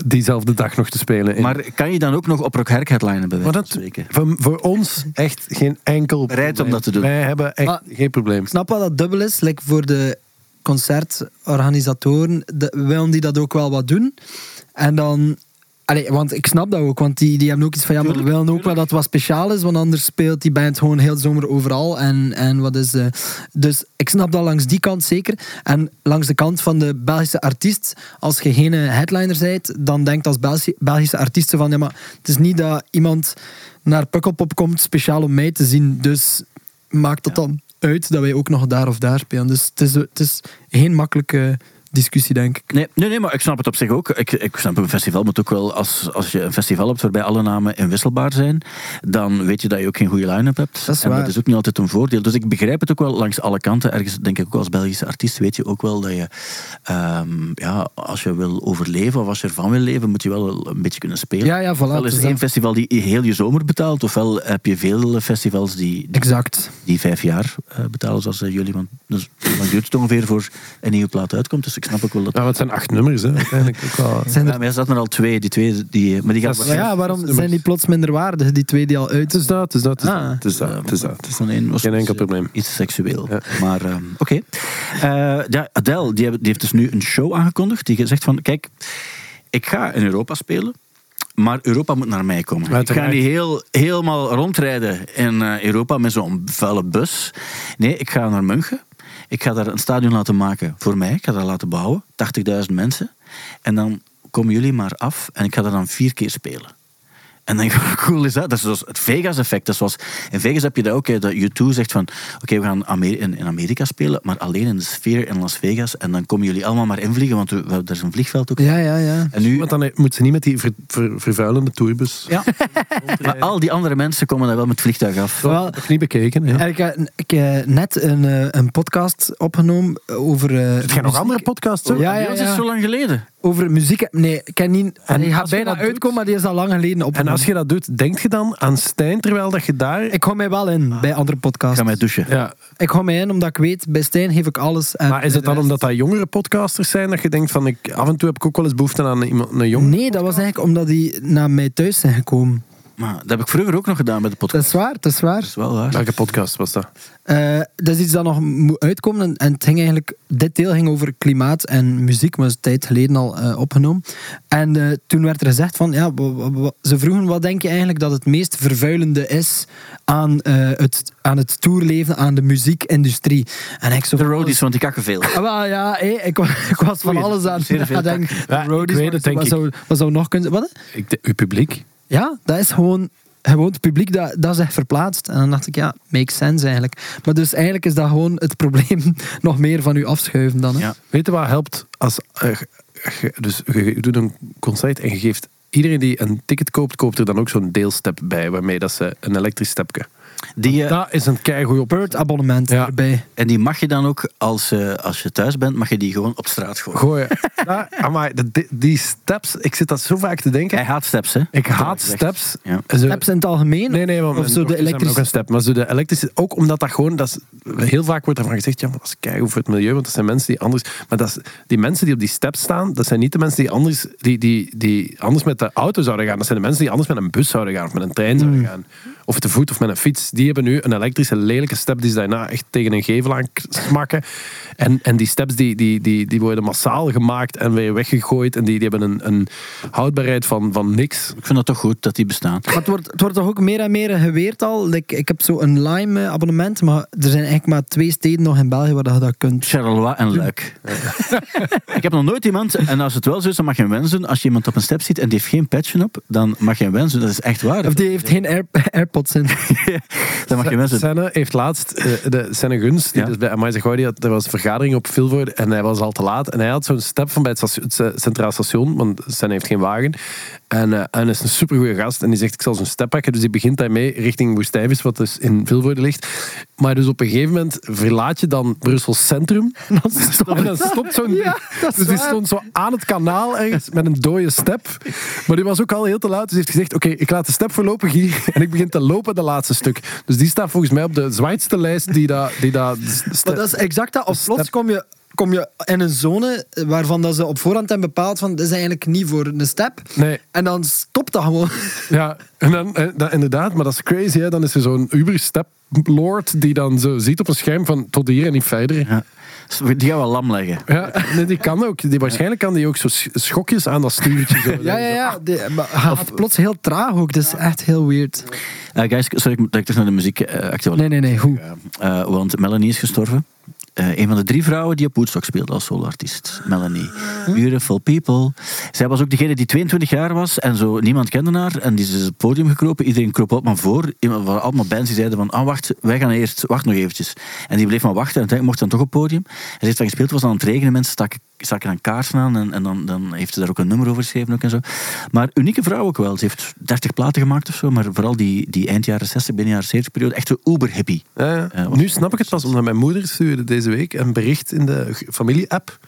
diezelfde dag nog te spelen. maar kan je dan ook nog op Rock Herk headlinen bij van dat, voor, voor ons echt geen enkel Bereid om probleem. dat te doen. Wij hebben echt Maar- geen probleem. Ik snap wel dat dubbel is. Like voor de concertorganisatoren de, willen die dat ook wel wat doen. En dan... Allee, want ik snap dat ook, want die, die hebben ook iets van ja, maar we willen ook wel dat het wat speciaal is, want anders speelt die band gewoon heel de zomer overal. En, en wat is, eh, dus ik snap dat langs die kant zeker. En langs de kant van de Belgische artiest, als je geen headliner bent, dan denkt als Belgische, Belgische artiest zo van ja, maar het is niet dat iemand naar Pukkelpop komt speciaal om mij te zien. Dus maakt dat Ja. dan uit dat wij ook nog daar of daar spelen. Dus het is, het is geen makkelijke discussie, denk ik. Nee, nee, nee, maar ik snap het op zich ook. Ik, ik snap een festival moet ook wel, als, als je een festival hebt waarbij alle namen inwisselbaar zijn, dan weet je dat je ook geen goede line-up hebt. Dat is en waar. dat is ook niet altijd een voordeel. Dus ik begrijp het ook wel langs alle kanten. Ergens denk ik ook als Belgische artiest weet je ook wel dat je, ehm, ja, als je wil overleven of als je ervan wil leven, moet je wel een beetje kunnen spelen. Ja, ja, voilà. Ofwel het is er één dat. festival die heel je zomer betaalt, ofwel heb je veel festivals die, die, Exact. die vijf jaar eh, betalen, zoals eh, jullie. Want dus, lang duurt het ongeveer voor een nieuwe plaat uitkomt? Dus ik snap ook wel dat... Ja, maar het zijn acht nummers, hè. Uiteindelijk ook wel. Zijn Ja, er, maar er zaten er al twee, die twee, die, maar die gaan... Ja, waarom zijn die plots minder waardig, die twee die al uit Het is dat, het is dat, het is Ah. dat. Het is dat, is dat. Is dan één, was Geen enkel eh, probleem. Iets seksueel. Ja. Maar ehm, oké. Eh, ja, Adele die, heeft dus nu een show aangekondigd. Die zegt van, kijk, ik ga in Europa spelen. Maar Europa moet naar mij komen. Ik Uiteraard. ga niet heel, helemaal rondrijden in eh, Europa met zo'n vuile bus. Nee, ik ga naar München. Ik ga daar een stadion laten maken voor mij. Ik ga dat laten bouwen. 80.000 mensen. En dan komen jullie maar af. En ik ga daar dan vier keer spelen. En dan denk ik, hoe cool is dat? Dat is het Vegas-effect. Dat zoals, in Vegas heb je dat ook, hè, dat U2 zegt van, oké, we gaan Amer- in, in Amerika spelen, maar alleen in de sfeer in Las Vegas. En dan komen jullie allemaal maar invliegen, want we, we- er is een vliegveld ook. Ja, ja, ja. En nu, Want dan moet ze niet met die ver- ver- vervuilende tourbus. ja. maar al die andere mensen komen dan wel met het vliegtuig af. Wel, Nog niet bekeken. En ik heb, ik heb net een, eh, een podcast opgenomen over... eh, Heb jij nog andere podcasts? Ja, Bij ja, ons is ja. zo lang geleden. Over muziek. Nee, ik ken niet... En die gaat bijna uitkomen, maar die is al lang geleden En opgenomen. als je dat doet, denk je dan aan Stijn terwijl dat je daar... Ik hou mij wel in bij andere Ik podcasts. ga mij douchen. Ja, Ik hou mij in omdat ik weet, bij Stijn geef ik alles. En maar is het dan omdat dat jongere podcasters zijn dat je denkt van ik, af en toe heb ik ook wel eens behoefte aan iemand, een jong? Nee, dat was eigenlijk omdat die naar mij thuis zijn gekomen. Maar dat heb ik vroeger ook nog gedaan bij de Dat podcast. is waar, dat is waar. Dat is wel waar. Welke podcast was dat? Eh, dat is iets dat nog moet uitkomen. En, het ging eigenlijk, dit deel ging over klimaat en muziek, maar dat is een tijd geleden al eh, opgenomen. En eh, toen werd er gezegd van, ja, ze vroegen wat denk je eigenlijk dat het meest vervuilende is aan, eh, het, aan het tourleven, aan de muziekindustrie. En ik zo De roadies, want die kakken veel. Ah, wel, ja, ik, wa- ik was van alles aan het denken. Ja, De roadies, ik weet wat- het, denk wat ik. Zou, wat zou nog kunnen... Wat? Ik, uw publiek? Ja, dat is gewoon, gewoon het publiek dat, dat zich verplaatst. En dan dacht ik, ja, makes sense eigenlijk. Maar dus eigenlijk is dat gewoon het probleem nog meer van u afschuiven dan. Hè? Weet je wat helpt als... eh, dus je doet een concert en je geeft... Iedereen die een ticket koopt, koopt er dan ook zo'n deelstep bij, waarmee dat ze een elektrisch stepje. Die, eh, Dat is een keigoed op. Bird abonnement Ja. erbij. en die mag je dan ook, als, eh, als je thuis bent, mag je die gewoon op straat gooien. Gooien. Ja, amai, die, die steps, ik zit dat zo vaak te denken. Hij haat steps, hè? Ik haat steps. Ja. Zo- Steps in het algemeen? Nee, nee, maar Of zo de elektrische... ook een step. Maar zo de elektrische, ook omdat dat gewoon, dat is, heel vaak wordt ervan gezegd, ja, maar dat is keigoed voor het milieu, want dat zijn mensen die anders, maar dat is, die mensen die op die steps staan, dat zijn niet de mensen die anders, die, die, die anders met de auto zouden gaan. Dat zijn de mensen die anders met een bus zouden gaan, of met een trein zouden gaan. Of te voet of met een fiets. Die hebben nu een elektrische, lelijke step die ze daarna echt tegen een gevel aan smakken. En, en die steps die, die, die, die worden massaal gemaakt en weer weggegooid. En die, die hebben een, een houdbaarheid van, van niks. Ik vind het toch goed dat die bestaan. Maar het wordt, het wordt toch ook meer en meer geweerd al. Like, ik heb zo een Lime eh, abonnement, maar er zijn eigenlijk maar twee steden nog in België waar je dat kunt. Charleroi en Luik. ik heb nog nooit iemand, en als het wel zo is, dan mag je een wens doen. Als je iemand op een step ziet en die heeft geen patchen op, dan mag je een wens doen. Dat is echt waar. Of die heeft geen Air, AirPods in. dan mag je doen. Senne heeft laatst, eh, de Senne Guns, die Ja. dus bij Amai had- er was een vergadering op Vilvoorde en hij was al te laat. En hij had zo'n step van bij het, station- het eh, Centraal Station, want Senne heeft geen wagen. En, eh, en hij is een supergoeie gast en die zegt, ik zal zo'n step pakken. Dus die begint daarmee richting Woestijnvis, wat dus in Vilvoorde ligt. Maar dus op een gegeven moment verlaat je dan Brussel Centrum. En dan stopt En dan stopt zo'n Ja, Dus die waar. stond zo aan het kanaal ergens met een dode step. Maar die was ook al heel te laat. Dus hij heeft gezegd, oké, ik laat de step voorlopig hier. En ik begin te lopen de laatste stuk. Dus die staat volgens mij op de zwaarste lijst die dat... Die dat Maar dat is exact dat. Op plots kom je, kom je in een zone waarvan dat ze op voorhand hebben bepaald van, dit is eigenlijk niet voor een step. Nee, En dan stopt dat gewoon. ja. En dan, eh, dat, inderdaad, maar dat is crazy. Hè. Dan is er zo'n Uber-step lord die dan zo ziet op een scherm van tot hier en niet verder. Ja. Die gaan wel lam leggen. Ja, nee, die kan ook. Die, waarschijnlijk kan die ook zo sch- schokjes aan dat stuurtje. Zo. Ja, ja, ja. Die, maar gaat plots heel traag ook. Dat is echt heel weird. Eh, guys, sorry dat ik terug naar de muziek eh actualiteit. Nee, nee, nee. Goed. Eh, want Melanie is gestorven. Eh, een van de drie vrouwen die op Woodstock speelde als soloartiest. Melanie. Beautiful people. Zij was ook degene die 22 jaar was en zo niemand kende haar. En die is dus het podium gekropen. Iedereen kroop op maar voor. Allemaal bands die zeiden van, ah wacht, wij gaan eerst, wacht nog eventjes. En die bleef maar wachten en uiteindelijk mocht dan toch op het podium. En ze heeft daar gespeeld, was aan het regenen. Mensen staken, staken dan kaarsen aan en, en dan, dan heeft ze daar ook een nummer over geschreven ook en zo. Maar unieke vrouw ook wel. Ze heeft 30 platen gemaakt of zo, maar vooral die, die eind jaren 60, binnen jaren 70 periode, echt een uber-hippie. Ja, ja. Eh, nu snap ik het pas, omdat mijn moeder stuurde deze week een bericht in de familie-app.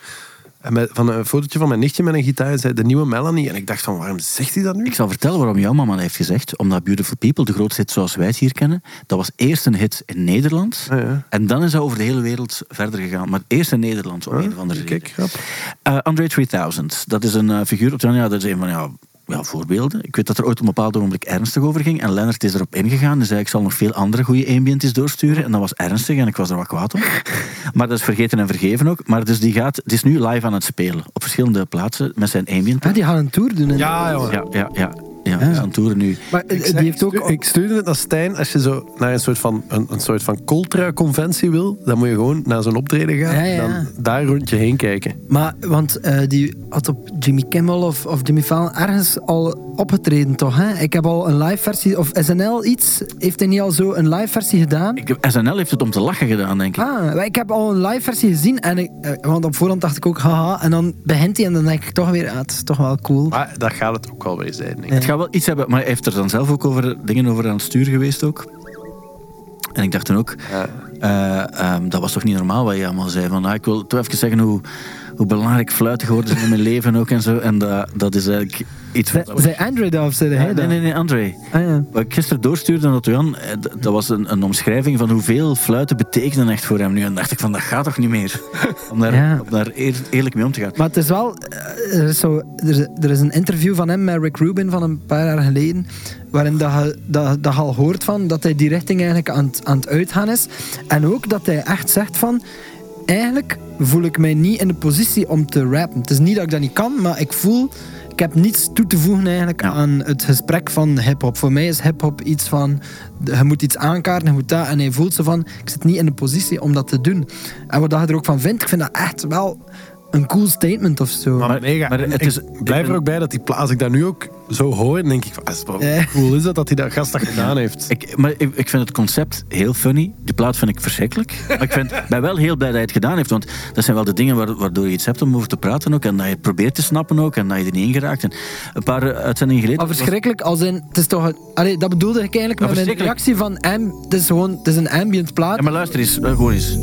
En met, van een fotootje van mijn nichtje met een gitaar. zei de nieuwe Melanie. En ik dacht van, waarom zegt hij dat nu? Ik zal vertellen waarom jouw mama heeft gezegd. Omdat Beautiful People, de grootste hit zoals wij het hier kennen, dat was eerst een hit in Nederland. Ja, ja. En dan is dat over de hele wereld verder gegaan. Maar eerst in Nederland, om een of andere reden. Kijk. Eh, Andre 3000, dat is een eh, figuur. Ja, dat is een van ja, ja, voorbeelden. Ik weet dat er ooit op een bepaald ogenblik ernstig over ging. En Lennart is erop ingegaan. En zei, ik zal nog veel andere goede ambientjes doorsturen. En dat was ernstig en ik was er wat kwaad om. maar dat is vergeten en vergeven ook. Maar dus die gaat, het is nu live aan het spelen. Op verschillende plaatsen met zijn ambient. Ah, die gaan een tour doen. Ja, jongen. Ja, ja, ja. Ja, is aan toeren nu. Maar Ik, die heeft ook... ik, stu- ik stuurde het naar Stijn. Als je zo naar een soort van, een, een soort van Coltra-conventie wil, dan moet je gewoon naar zo'n optreden gaan. Ja, ja. En dan daar rond je heen kijken. Maar, want eh, die had op Jimmy Kimmel of, of Jimmy Fallon ergens al opgetreden, toch? Hè? Ik heb al een live versie, of SNL iets, heeft hij niet al zo een live versie gedaan? Ik, SNL heeft het om te lachen gedaan, denk ik. Ah, maar ik heb al een live versie gezien, en ik, eh, want op voorhand dacht ik ook, haha, en dan begint hij en dan denk ik toch weer, ah, het is toch wel cool. Maar dat gaat het ook wel weer zijn. denk ik. Het gaat wel iets hebben, maar hij heeft er dan zelf ook over dingen over aan het sturen geweest ook. En ik dacht toen ook, Ja. eh, ehm, dat was toch niet normaal wat je allemaal zei. Van, ah, ik wil toch even zeggen hoe, hoe belangrijk fluiten geworden is in mijn leven ook en zo. En dat, dat is eigenlijk iets Zei- wat... Zei Android of zei hij nee, dat? nee, nee, André. Ah, ja. Wat ik gisteren doorstuurde aan Jan, eh, dat was een, een omschrijving van hoeveel fluiten betekenen echt voor hem nu. En dacht ik van, dat gaat toch niet meer? Om daar, Ja. om daar eer- eerlijk mee om te gaan. Maar het is wel... eh, Er is, zo, er, is- er is een interview van hem met Rick Rubin van een paar jaar geleden, waarin dat dat, dat je al hoort van dat hij die richting eigenlijk aan, het- aan het uitgaan is. En ook dat hij echt zegt van... Eigenlijk voel ik mij niet in de positie om te rappen. Het is niet dat ik dat niet kan, maar ik voel... Ik heb niets toe te voegen eigenlijk Ja. aan het gesprek van hip-hop. Voor mij is hip-hop iets van. Je moet iets aankaarten, je moet dat. En hij voelt ze van. Ik zit niet in de positie om dat te doen. En wat je er ook van vindt, ik vind dat echt wel een cool statement of zo. Maar, Maar- mega. maar En het ik is- blijf er ook bij dat die pla- als ik dat nu ook zo hoor, dan denk ik van, ah, hoe cool is dat dat hij dat gast dat gedaan heeft. Ik, maar ik, ik vind het concept heel funny. Die plaat vind ik verschrikkelijk. Maar ik vind, ben wel heel blij dat hij het gedaan heeft. Want dat zijn wel de dingen waar- waardoor je iets hebt om over te praten ook. En dat je het probeert te snappen ook. En dat je er niet in geraakt. En een paar eh, uitzendingen geleden... Maar verschrikkelijk als in. Het is toch. een- Allee, dat bedoelde ik eigenlijk met mijn reactie van. Het is gewoon. Het is een ambient plaat. Ja, maar luister eens. eh, Gewoon eens.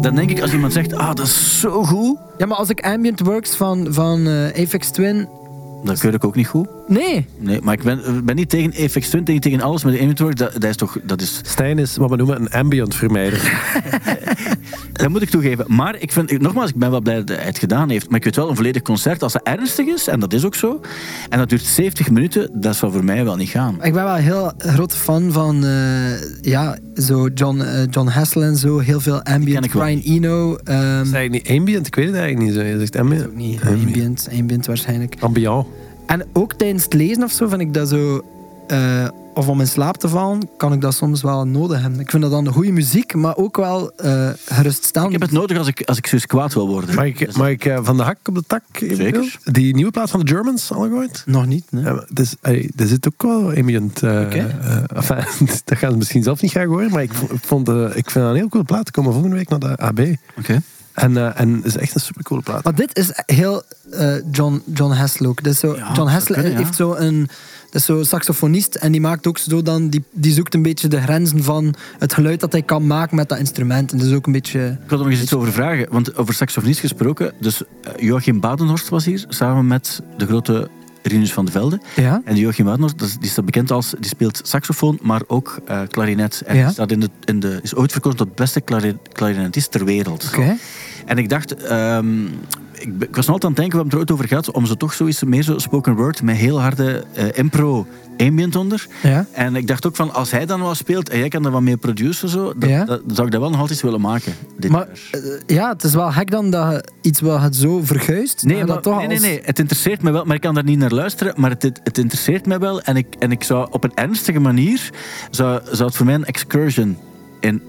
Dan denk ik als iemand zegt, ah, dat is zo goed. Ja, maar als ik ambient works van, van eh Apex Twin. Dat keur ik ook niet goed. Nee. Nee, maar ik ben, ik ben niet tegen FX Twin, niet tegen alles. Maar de Inventory, dat, dat is toch... Dat is Stijn is wat we noemen een ambient vermijder. Dat moet ik toegeven. Maar ik vind, ik- nogmaals, ik ben wel blij dat hij het gedaan heeft. Maar ik weet wel, een volledig concert, als het ernstig is, en dat is ook zo, en dat duurt 70 minuten, dat zal voor mij wel niet gaan. Ik ben wel een heel grote fan van. eh, ja, zo John, eh, John Hassel en zo. Heel veel ken ambient. ik wel. Brian Eno. ehm, Is eigenlijk niet ambient? Ik weet het eigenlijk niet zo. Je zegt ambient. ook niet. Ambient, ambient waarschijnlijk. Ambiant. En ook tijdens het lezen of zo vind ik dat zo. eh, of om in slaap te vallen, kan ik dat soms wel nodig hebben. Ik vind dat dan goede muziek, maar ook wel eh geruststellend. Ik heb het nodig als ik, als ik zo eens kwaad wil worden. Mag ik, Dus- mag ik eh, van de hak op de tak? Zeker. Die nieuwe plaat van de Germans, al gehoord? Nog niet, nee. Ja, ey, er zit ook wel ambient. eh Oké. eh, enfin, dat gaan ze misschien zelf niet graag horen, maar ik, vo- ik, vond, ik vind dat een heel coole plaat. Ik kom volgende week naar de AB. Oké. En, eh, en het is echt een supercoole plaat. Maar dit is heel eh, John, John. Dat is zo, Ja, John ja. heeft zo een... Dat is zo saxofonist en die maakt ook zo dan... Die, die zoekt een beetje de grenzen van het geluid dat hij kan maken met dat instrument. En dat is ook een beetje... Ik wil er nog eens iets over vragen, want over saxofonist gesproken. Dus eh, Joachim Badenhorst was hier, samen met de grote Rinus van de Velde. Ja? En die Joachim Badenhorst, dat is- die staat bekend als, die speelt saxofoon, maar ook eh klarinet. En Ja. staat in de, in de, is ooit verkozen tot beste klari- klarinetist ter wereld. Oké. En ik dacht, ehm, ik, was altijd aan het denken, we hebben het er ooit over gehad, om zo toch zoiets meer zo spoken word met heel harde eh, impro ambient onder. Ja. En ik dacht ook van, als hij dan wat speelt en jij kan er wat meer produceren, zo, Ja. dat- zou ik dat wel nog altijd willen maken. Dit Maar eh, ja, het is wel gek dan dat je iets wat het zo verguist... Nee, maar, dat toch nee, nee, nee, het interesseert me wel, maar ik kan daar niet naar luisteren. Maar het, het, interesseert me wel en ik, en ik zou op een ernstige manier, zou, zou het voor mij een excursion in,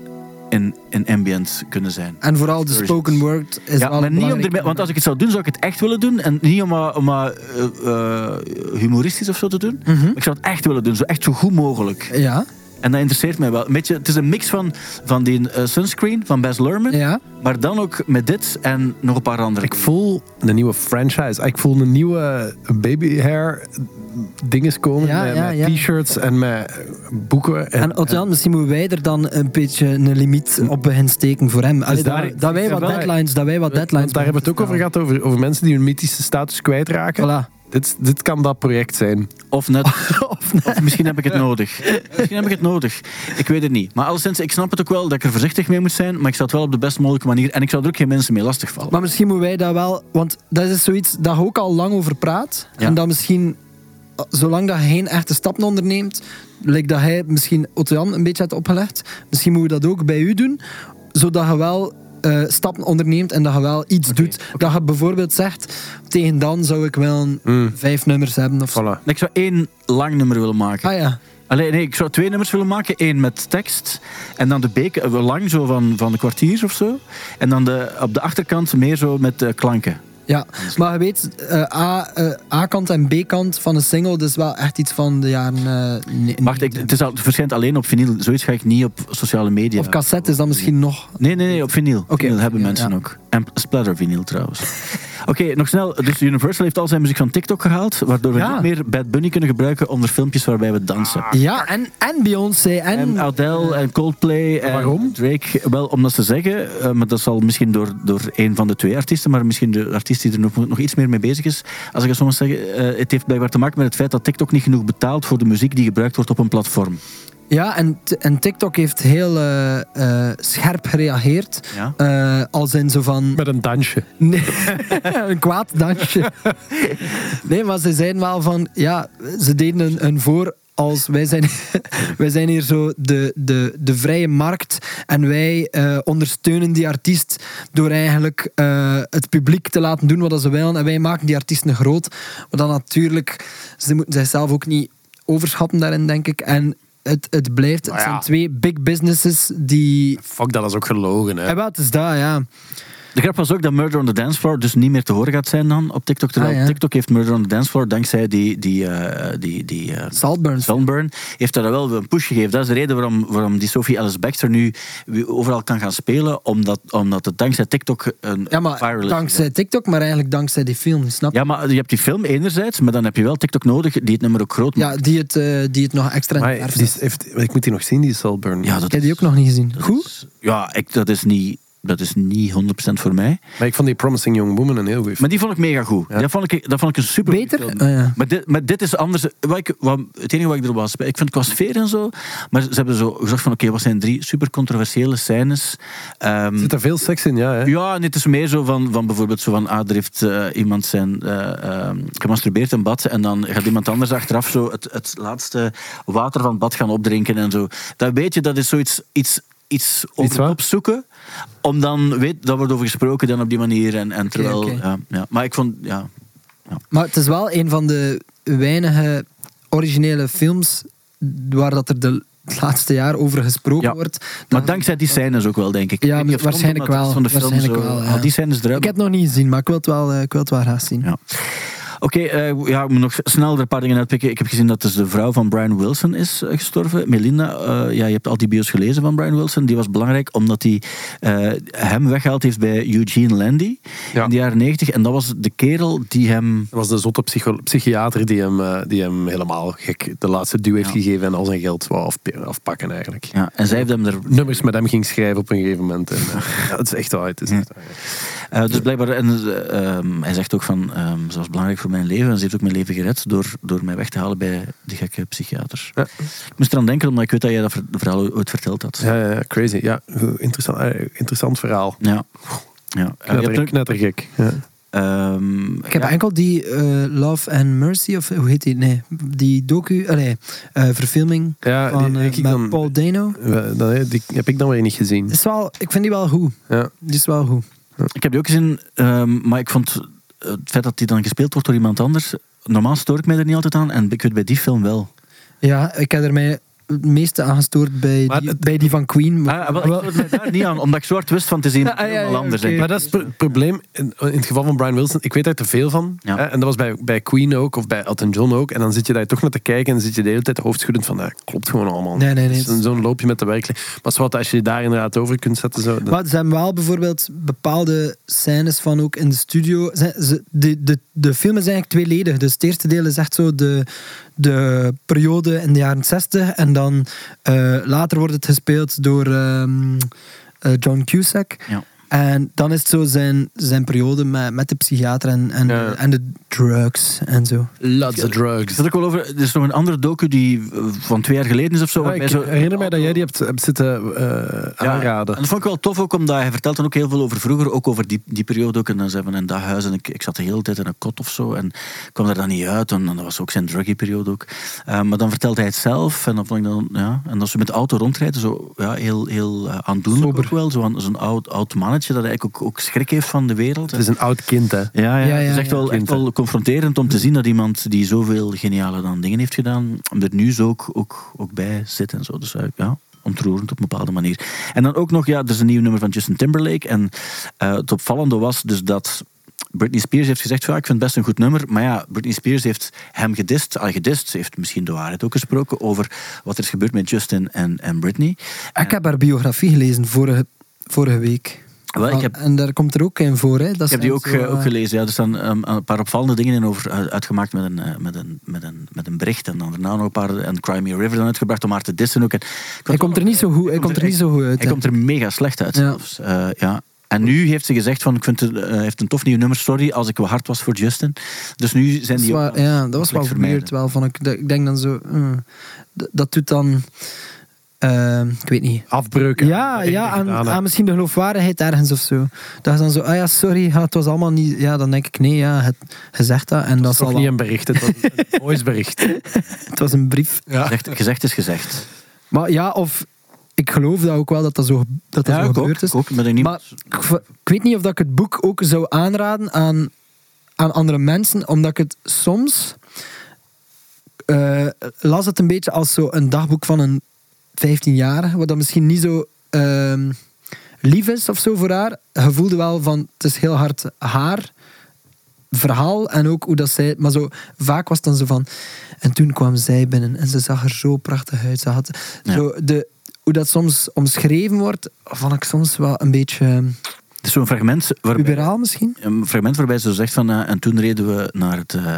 in, in ambient kunnen zijn. En vooral de spoken word is Ja, wel maar niet om ermee, want als ik het zou doen, zou ik het echt willen doen. En niet om, maar- om maar, eh, eh, humoristisch of zo te doen. Mhm. Ik zou het echt willen doen, zo echt zo goed mogelijk. Ja. En dat interesseert mij wel. Een beetje, het is een mix van, van die eh, sunscreen van Baz Luhrmann, Ja. maar dan ook met dit en nog een paar andere. Ik voel een nieuwe franchise. Ik voel een nieuwe baby hair dinges komen. Ja, met ja, met ja. t-shirts en met boeken. En, En Otjan, misschien moeten wij er dan een beetje een limiet op beginnen steken voor hem. Allee, daar- dat, dat wij wat deadlines, dat wij wat Want deadlines. daar hebben we het ook over gehad, over, over mensen die hun mythische status kwijtraken. Voilà. Dit, dit kan dat project zijn. Of net. of, misschien heb ik het nodig. Misschien heb ik het nodig. Ik weet het niet. Maar alleszins, ik snap het ook wel dat ik er voorzichtig mee moet zijn. Maar ik zou het wel op de best mogelijke manier. En ik zou er ook geen mensen mee lastigvallen. Maar misschien moeten wij dat wel, want dat is zoiets dat je ook al lang over praat. Ja. En dat misschien, zolang dat je geen echte stappen onderneemt, lijkt dat hij misschien Otto-Jan een beetje heeft opgelegd. Misschien moeten we dat ook bij u doen, zodat je wel eh, stappen onderneemt en dat je wel iets doet. Dat je bijvoorbeeld zegt, tegen dan zou ik wel een Mm. vijf nummers hebben. Of. Voilà. Ik zou één lang nummer willen maken. Ah ja. Allee, nee, ik zou twee nummers willen maken. Eén met tekst. En dan de beek, eh, wel lang, zo van, van een kwartier of zo. En dan de, op de achterkant meer zo met eh, klanken. Ja, maar je weet, eh, A, eh, A-kant en B-kant van een single, dat is wel echt iets van de jaren... ne- Wacht, ik, het, is al, het verschijnt alleen op vinyl. Zoiets ga ik niet op sociale media. Of cassette is dan misschien nog... Nee, nee, nee, op vinyl. Oké, vinyl hebben ja, mensen ja. ook. En splatter vinyl trouwens. Oké, nog snel. Dus Universal heeft al zijn muziek van TikTok gehaald, waardoor we Ja. niet meer Bad Bunny kunnen gebruiken onder filmpjes waarbij we dansen. Ja, en, en Beyoncé en... En Adele en Coldplay en waarom? Drake. Wel, omdat ze zeggen, eh, maar dat zal misschien door, door een van de twee artiesten, maar misschien de artiest die er nog, nog iets meer mee bezig is. Als ik het zo mag zeggen, eh, het heeft blijkbaar te maken met het feit dat TikTok niet genoeg betaalt voor de muziek die gebruikt wordt op een platform. Ja, en, en TikTok heeft heel eh, eh, scherp gereageerd. Ja. Eh, als in zo van... Met een dansje. Nee, een kwaad dansje. Nee, maar ze zeiden wel van... Ja, ze deden een, een voor als wij zijn, wij zijn hier zo de, de, de vrije markt en wij eh, ondersteunen die artiest door eigenlijk eh, het publiek te laten doen wat ze willen en wij maken die artiesten groot. Maar dan natuurlijk, ze moeten zichzelf ook niet overschatten daarin, denk ik. En het, het blijft, het ja. zijn twee big businesses die... Fuck, dat is ook gelogen. Hè. Ja, wat is dat, ja. De grap was ook dat Murder on the Dance Floor dus niet meer te horen gaat zijn dan op TikTok. Terwijl Ah, ja. TikTok heeft Murder on the Dance Floor, dankzij die, die, eh, die, die eh, Saltburn. Sunburn, heeft daar wel een push gegeven. Dat is de reden waarom, waarom die Sophie Alice Baxter nu overal kan gaan spelen, omdat, omdat het dankzij TikTok een Ja, maar viral is dankzij TikTok, maar eigenlijk dankzij die film, snap je? Ja, maar je hebt die film enerzijds, maar dan heb je wel TikTok nodig die het nummer ook groot Ja, maakt. die het, eh, die het nog extra Maar die is- heeft, ik moet die nog zien, die Saltburn. Ja, dat heb die is- ook nog niet gezien. Goed? is- ja, ik, dat, is niet, dat is niet 100% voor mij. Maar ik vond die Promising Young Woman een heel goed Maar die vond ik mega goed. Ja. Dat, vond ik, dat vond ik een super Beter? film. Ja. Maar, dit, maar dit is anders. Wat ik, wat, het enige wat ik erop was, ik vind qua sfeer en zo. Maar ze hebben zo gezegd van, oké, wat zijn drie super controversiële scènes? Ehm, Er zit er veel seks in, ja. Hè? ja, en het is meer zo van, van bijvoorbeeld zo van, ah, er heeft eh, iemand zijn eh, ehm, gemasturbeerd in bad en dan gaat iemand anders achteraf zo het, het laatste water van het bad gaan opdrinken en zo. Dat weet je, dat is zoiets iets, iets wat? opzoeken, om dan, weet, daar wordt over gesproken dan op die manier en, en terwijl. Ja, ja. Maar ik vond, ja, Maar het is wel een van de weinige originele films waar dat er de het laatste jaar over gesproken Ja. wordt. maar Dat- dankzij die scènes ook wel, denk ik. Ja, Ik waarschijnlijk wel. Van de film Waarschijnlijk zo, wel, ja. ah, die scènes eruit. Ik heb het nog niet gezien, maar ik wil het wel, eh, ik wil het wel graag zien. Ja. Oké, eh, ja, ik moet nog snel er een paar dingen uitpikken. Ik heb gezien dat dus de vrouw van Brian Wilson is eh, gestorven. Melinda, eh, ja, je hebt al die bios gelezen van Brian Wilson. Die was belangrijk omdat hij hem weggehaald heeft bij Eugene Landy Ja. in de jaren 90. En dat was de kerel die hem... Dat was de zotte psychiater die hem, die hem helemaal gek de laatste duw heeft Ja. gegeven en al zijn geld wou afp- afpakken eigenlijk. Ja, en zij heeft hem er... Nummers met hem ging schrijven op een gegeven moment. En, ja, het is echt waar. Het is echt waar. dus blijkbaar, en, eh, ehm, hij zegt ook van, ehm ze was belangrijk voor mijn leven. En ze heeft ook mijn leven gered door, door mij weg te halen bij die gekke psychiater. Ja. Ik moest eraan denken, omdat ik weet dat jij dat ver- verhaal ooit verteld had. Ja, ja, ja, crazy. Ja, interessant, eh, interessant verhaal. Ja. ja. Knetter, ook- knettergek. Ja. ehm, Ik heb ja. enkel die eh, Love and Mercy, of hoe heet die? Nee, die docu, allee, eh, verfilming Ja, van die- dan- Paul Dano. Dat- Die heb ik dan weer niet gezien. Is wel, ik vind die wel goed. Ja. Die is wel goed. Ik heb die ook gezien, ehm, maar ik vond het feit dat die dan gespeeld wordt door iemand anders. Normaal stoor ik mij er niet altijd aan en ik weet bij die film wel. Ja, ik heb er mij het meeste aangestoord bij, Maar die, het- bij die van Queen. Ah, wel, ik stoorde mij daar niet aan, omdat ik zo hard wist van te zien Ah, ja, ja, helemaal anders. ik. Maar dat is het pro- probleem in, in het geval van Brian Wilson. Ik weet daar te veel van. Ja. Hè, en dat was bij, bij Queen ook, of bij Elton John ook. En dan zit je daar toch naar te kijken en dan zit je de hele tijd hoofdschuddend van, dat klopt gewoon allemaal. Nee, nee, nee. Een- Zo'n loopje met de werkelijkheid. Maar wat als je je daar inderdaad over kunt zetten. Zo, dat- Maar er zijn wel bijvoorbeeld bepaalde scènes van ook in de studio. Zijn ze- De, de, de film is eigenlijk tweeledig. Dus het eerste deel is echt zo de, de periode in de jaren 60. En dan eh, later wordt het gespeeld door ehm, eh, John Cusack. En dan is het zo zijn, zijn periode met, met de psychiater en, en, Ja. en de drugs en zo. Lots of Ik drugs. zat ook wel over, er is nog een andere docu die eh, van twee jaar geleden is of zo. Ja, waarbij ik zo- herinner mij dat jij die hebt, hebt zitten eh, Ja, aanraden. En dat vond ik wel tof ook, omdat hij vertelt dan ook heel veel over vroeger, ook over die, die periode ook. En dan zei van in dat huis en ik, ik zat de hele tijd in een kot of zo en kwam er dan niet uit. En, dan dat was ook zijn druggy periode ook. Eh, maar dan vertelt hij het zelf en dan vond ik dan, ja. En als ze met de auto rondrijden, zo ja, heel, heel eh, aandoenlijk Sober. ook wel. Zo'n zo'n oud, oud mannetje dat eigenlijk ook, ook schrik heeft van de wereld. Het is een oud kind, hè. Ja, ja, Ja, ja, het is echt ja. wel, echt wel confronterend om te zien dat iemand die zoveel geniale dan dingen heeft gedaan, er nu zo ook, ook, ook bij zit en zo. Dus eh, ja, ontroerend op een bepaalde manier. En dan ook nog, ja, er is een nieuw nummer van Justin Timberlake. En eh, het opvallende was dus dat Britney Spears heeft gezegd, ja, ik vind het best een goed nummer. Maar ja, Britney Spears heeft hem gedist, al gedist, ze heeft misschien de waarheid ook gesproken over wat er is gebeurd met Justin en, en Britney. Ik heb haar biografie gelezen vorige, vorige week. Wel, ik heb- En daar komt er ook in voor. Hè. Dat Ik heb die ook, zo, eh, ook eh, gelezen. Ja, er staan um, een paar opvallende dingen in over uit- uitgemaakt met een, eh, met, een, met, een, met een bericht. En dan daarna nog een paar. En Cry Me a River dan uitgebracht om haar te dissen ook. En, Hij komt er niet zo goed, hij komt er niet zo goed uit. Hij hè. komt er mega slecht uit Ja. zelfs. Eh, ja. En nu heeft ze gezegd van, ik vind het, eh, heeft een tof nieuw nummer, sorry als ik wel hard was voor Justin. Dus nu zijn die ja, dat was wel weird wel. Vond ik, ik denk dan zo... eh, dat doet dan... eh, ik weet niet. Afbreuken. Ja, ja aan, gedaan, hè. aan misschien de geloofwaardigheid ergens of zo. Dat is dan zo, ah ja, sorry, ja, het was allemaal niet... Ja, dan denk ik, nee, ja, het, je zegt dat en dat, Dat is niet een bericht, het was een voicebericht. Het was een brief. Gezegd, gezegd is gezegd. Maar ja, of... Ik geloof dat ook wel dat dat zo, dat dat zo ook, gebeurd is. ik ook, maar niet- Maar ik, weet niet of dat ik het boek ook zou aanraden aan, aan andere mensen, omdat ik het soms eh, las het een beetje als zo een dagboek van een 15-jarige, wat dat misschien niet zo ehm, lief is of zo voor haar. Je voelde wel van, het is heel hard haar verhaal en ook hoe dat zij... Maar zo, vaak was het dan zo van... En toen kwam zij binnen en ze zag er zo prachtig uit. Ze had Ja. zo de, hoe dat soms omschreven wordt, vond ik soms wel een beetje is zo'n fragment waarbij... misschien. Een fragment waarbij ze zegt van... eh, en toen reden we naar het, eh,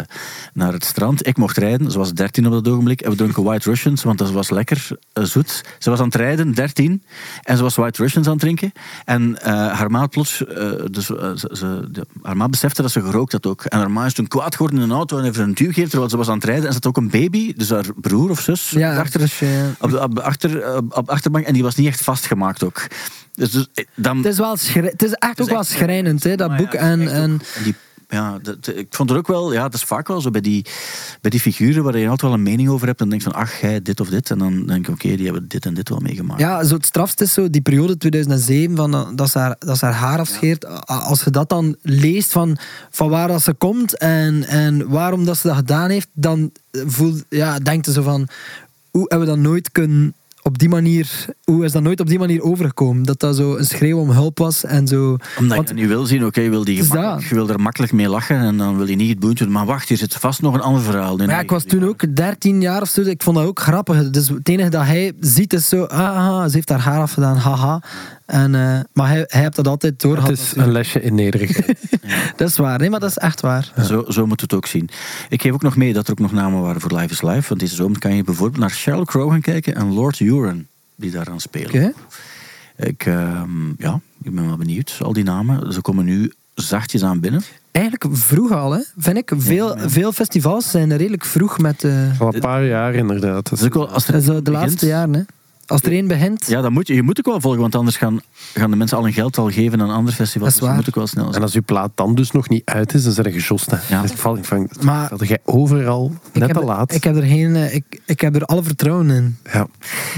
naar het strand. Ik mocht rijden. Ze was 13 op dat ogenblik. En we dronken White Russians, want dat was lekker eh, zoet. Ze was aan het rijden, 13. En ze was White Russians aan het drinken. En haar ma plots... dus, ze, ze- de- haar besefte dat ze gerookt had ook. En haar ma is toen kwaad geworden in een auto en heeft een duw gegeven terwijl ze was aan het rijden. En ze had ook een baby, dus haar broer of zus, Ja, achter, dus, op, de, op, de achter, op de achterbank. En die was niet echt vastgemaakt ook. Dus, dus eh, dan, het, is wel het is echt ook wel schrijnend, hè, dat maar boek. ja, het en, en, ook- en die, ja, dat, ik vond er ook wel, ja, dat is vaak wel zo bij die, bij die figuren waar je altijd wel een mening over hebt. En denk van, ach, jij dit of dit. En dan denk ik, oké, die hebben dit en dit wel meegemaakt. ja, zo het strafste is zo die periode 2007, van, dat- ze haar, dat ze haar haar afscheert. Als je dat dan leest van, van waar dat ze komt en, en waarom dat ze dat gedaan heeft, dan voel, ja, denkt je zo van, hoe hebben we dat nooit kunnen... Op die manier, hoe is dat nooit op die manier overgekomen? Dat dat zo een schreeuw om hulp was en zo. Omdat Want- je nu wil zien, oké, je, wil die dat. je wil er makkelijk mee lachen. En dan wil je niet het boentje. Maar wacht, hier zit vast nog een ander verhaal. Maar ja, ik was toen ook 13 jaar of zo. Ik vond dat ook grappig. Dus het enige dat hij ziet is zo... Ah, ah, ze heeft haar haar afgedaan, haha. En, eh, maar hij, hij heeft dat altijd door. Het is een lesje in nederigheid. Dat is waar. Nee, maar dat is echt waar. Zo, zo moet het ook zien. Ik geef ook nog mee dat er ook nog namen waren voor Live is Live. Want deze zomer kan je bijvoorbeeld naar Sheryl Crow gaan kijken en Lord Huron, die daaraan spelen. Oké. Ik, ehm, ja, ik ben wel benieuwd. Al die namen, ze komen nu zachtjes aan binnen. Eigenlijk vroeg al, hè, vind ik. Veel, veel festivals zijn redelijk vroeg met... eh Al een paar jaar inderdaad. Dat Dat is ook wel, als zo de begint, laatste jaren, hè. Als er één begint, Ja, dat moet je. Je moet ook wel volgen, want anders gaan, gaan de mensen al hun geld al geven aan andere festivals. Dat is Dus waar. moet ook wel snel En als uw plaat dan dus nog niet uit is, dan zijn er gejost. Ja. Dus val ik van, Maar- dat jij overal ik net heb, te laat. ik heb er geen, eh, ik, ik heb er alle vertrouwen in. ja.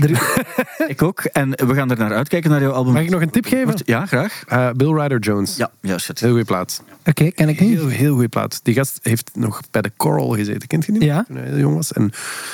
Er- Ik ook. En we gaan er naar uitkijken, naar jouw album. Mag ik nog een tip geven? Ja, graag. Eh, Bill Ryder Jones. Ja, ja shit. Heel goede plaat. Oké, ken ik niet. Heel, heel goede plaat. Die gast heeft nog bij de Coral gezeten. Kent je die? nog? Ja. Toen hij heel jong was. En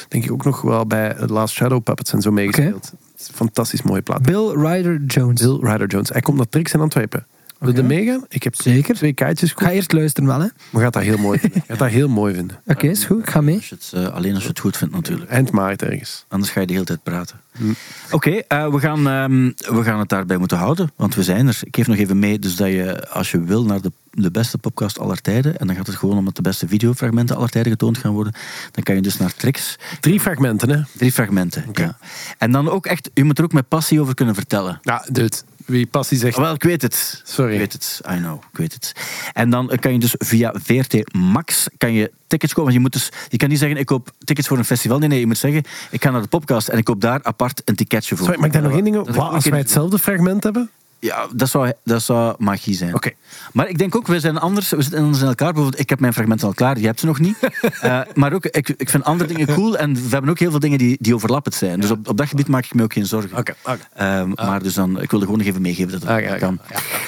denk ik ook nog wel bij The Last Shadow Puppets en zo meegespeeld. Fantastisch mooie plaat. Bill Ryder Jones. Bill Ryder Jones. Hij komt naar Trix in Antwerpen. Wil je Oké. meegaan? Ik heb Zeker. twee kaartjes ga eerst luisteren wel, hè. Maar gaat dat heel mooi vinden. Gaat dat heel mooi vinden. Oké, is goed. Ik ga mee. Als je het, eh, alleen als je het goed vindt, natuurlijk. Eind maart ergens. Anders ga je de hele tijd praten. Hm. Oké, eh, we, gaan, ehm, we gaan het daarbij moeten houden, want we zijn er. Ik geef nog even mee, dus dat je, als je wil, naar de, de beste podcast aller tijden, en dan gaat het gewoon om dat de beste videofragmenten aller tijden getoond gaan worden, dan kan je dus naar Trix. Drie fragmenten, hè? Drie fragmenten, Oké. ja. En dan ook echt, je moet er ook met passie over kunnen vertellen. Ja, dude. Wie passie zegt... Wel, ik weet het. Sorry. Ik weet het. I know. Ik weet het. En dan kan je dus via VRT Max kan je tickets kopen. Want je, moet dus, je kan niet zeggen, ik koop tickets voor een festival. Nee, nee, je moet zeggen, ik ga naar de podcast en ik koop daar apart een ticketje voor. Sorry, mag ik daar nog één ding Wat als wij hetzelfde fragment hebben? Ja, dat zou, dat zou magie zijn. Oké. Maar ik denk ook, we zijn anders, we zitten anders in elkaar. Bijvoorbeeld, ik heb mijn fragmenten al klaar, je hebt ze nog niet. Eh, maar ook, ik, ik vind andere dingen cool en we hebben ook heel veel dingen die, die overlappend zijn. Dus op, op dat gebied maak ik me ook geen zorgen. Oké, oké. Ehm, Maar dus dan, ik wilde gewoon nog even meegeven dat het Oké, oké. kan.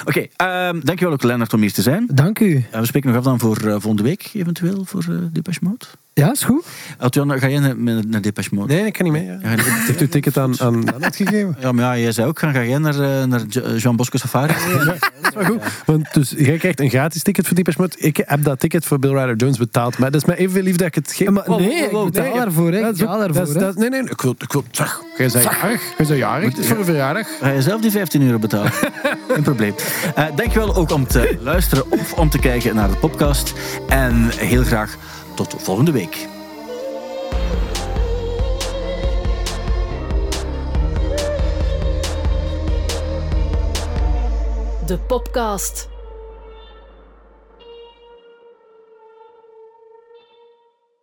Oké, ehm, dankjewel ook Lennart om hier te zijn. Dank u. En we spreken nog af dan voor eh, volgende week, eventueel, voor eh Depeche Mode. Ja, is goed. Eltjan, ga jij naar, naar Depeche Mode? Nee, ik kan niet mee. Ja. Ja, ga u ticket aan, aan gegeven? Ja, maar ja, jij zei ook, gaan, ga jij naar, eh, naar Jo- Jean Bosco Safari? Dat is wel goed. Want dus, jij krijgt een gratis ticket voor Deepesh Mode. Ik heb dat ticket voor Bill Ryder Jones betaald. Maar dat is mij evenveel lief dat ik het geef. Ja, maar Wow, nee, wow, wow, ik betaal nee, daarvoor. hè. Ik betaal daarvoor. Nee, nee, ik wil... Ik wil zeg, jij bent jarig. Jij bent jarig. Het is voor een verjaardag. Ga je zelf die 15 euro betalen? Geen probleem. Eh dankjewel ook om te luisteren of om te kijken naar de podcast. En heel graag tot volgende week. De Popcast.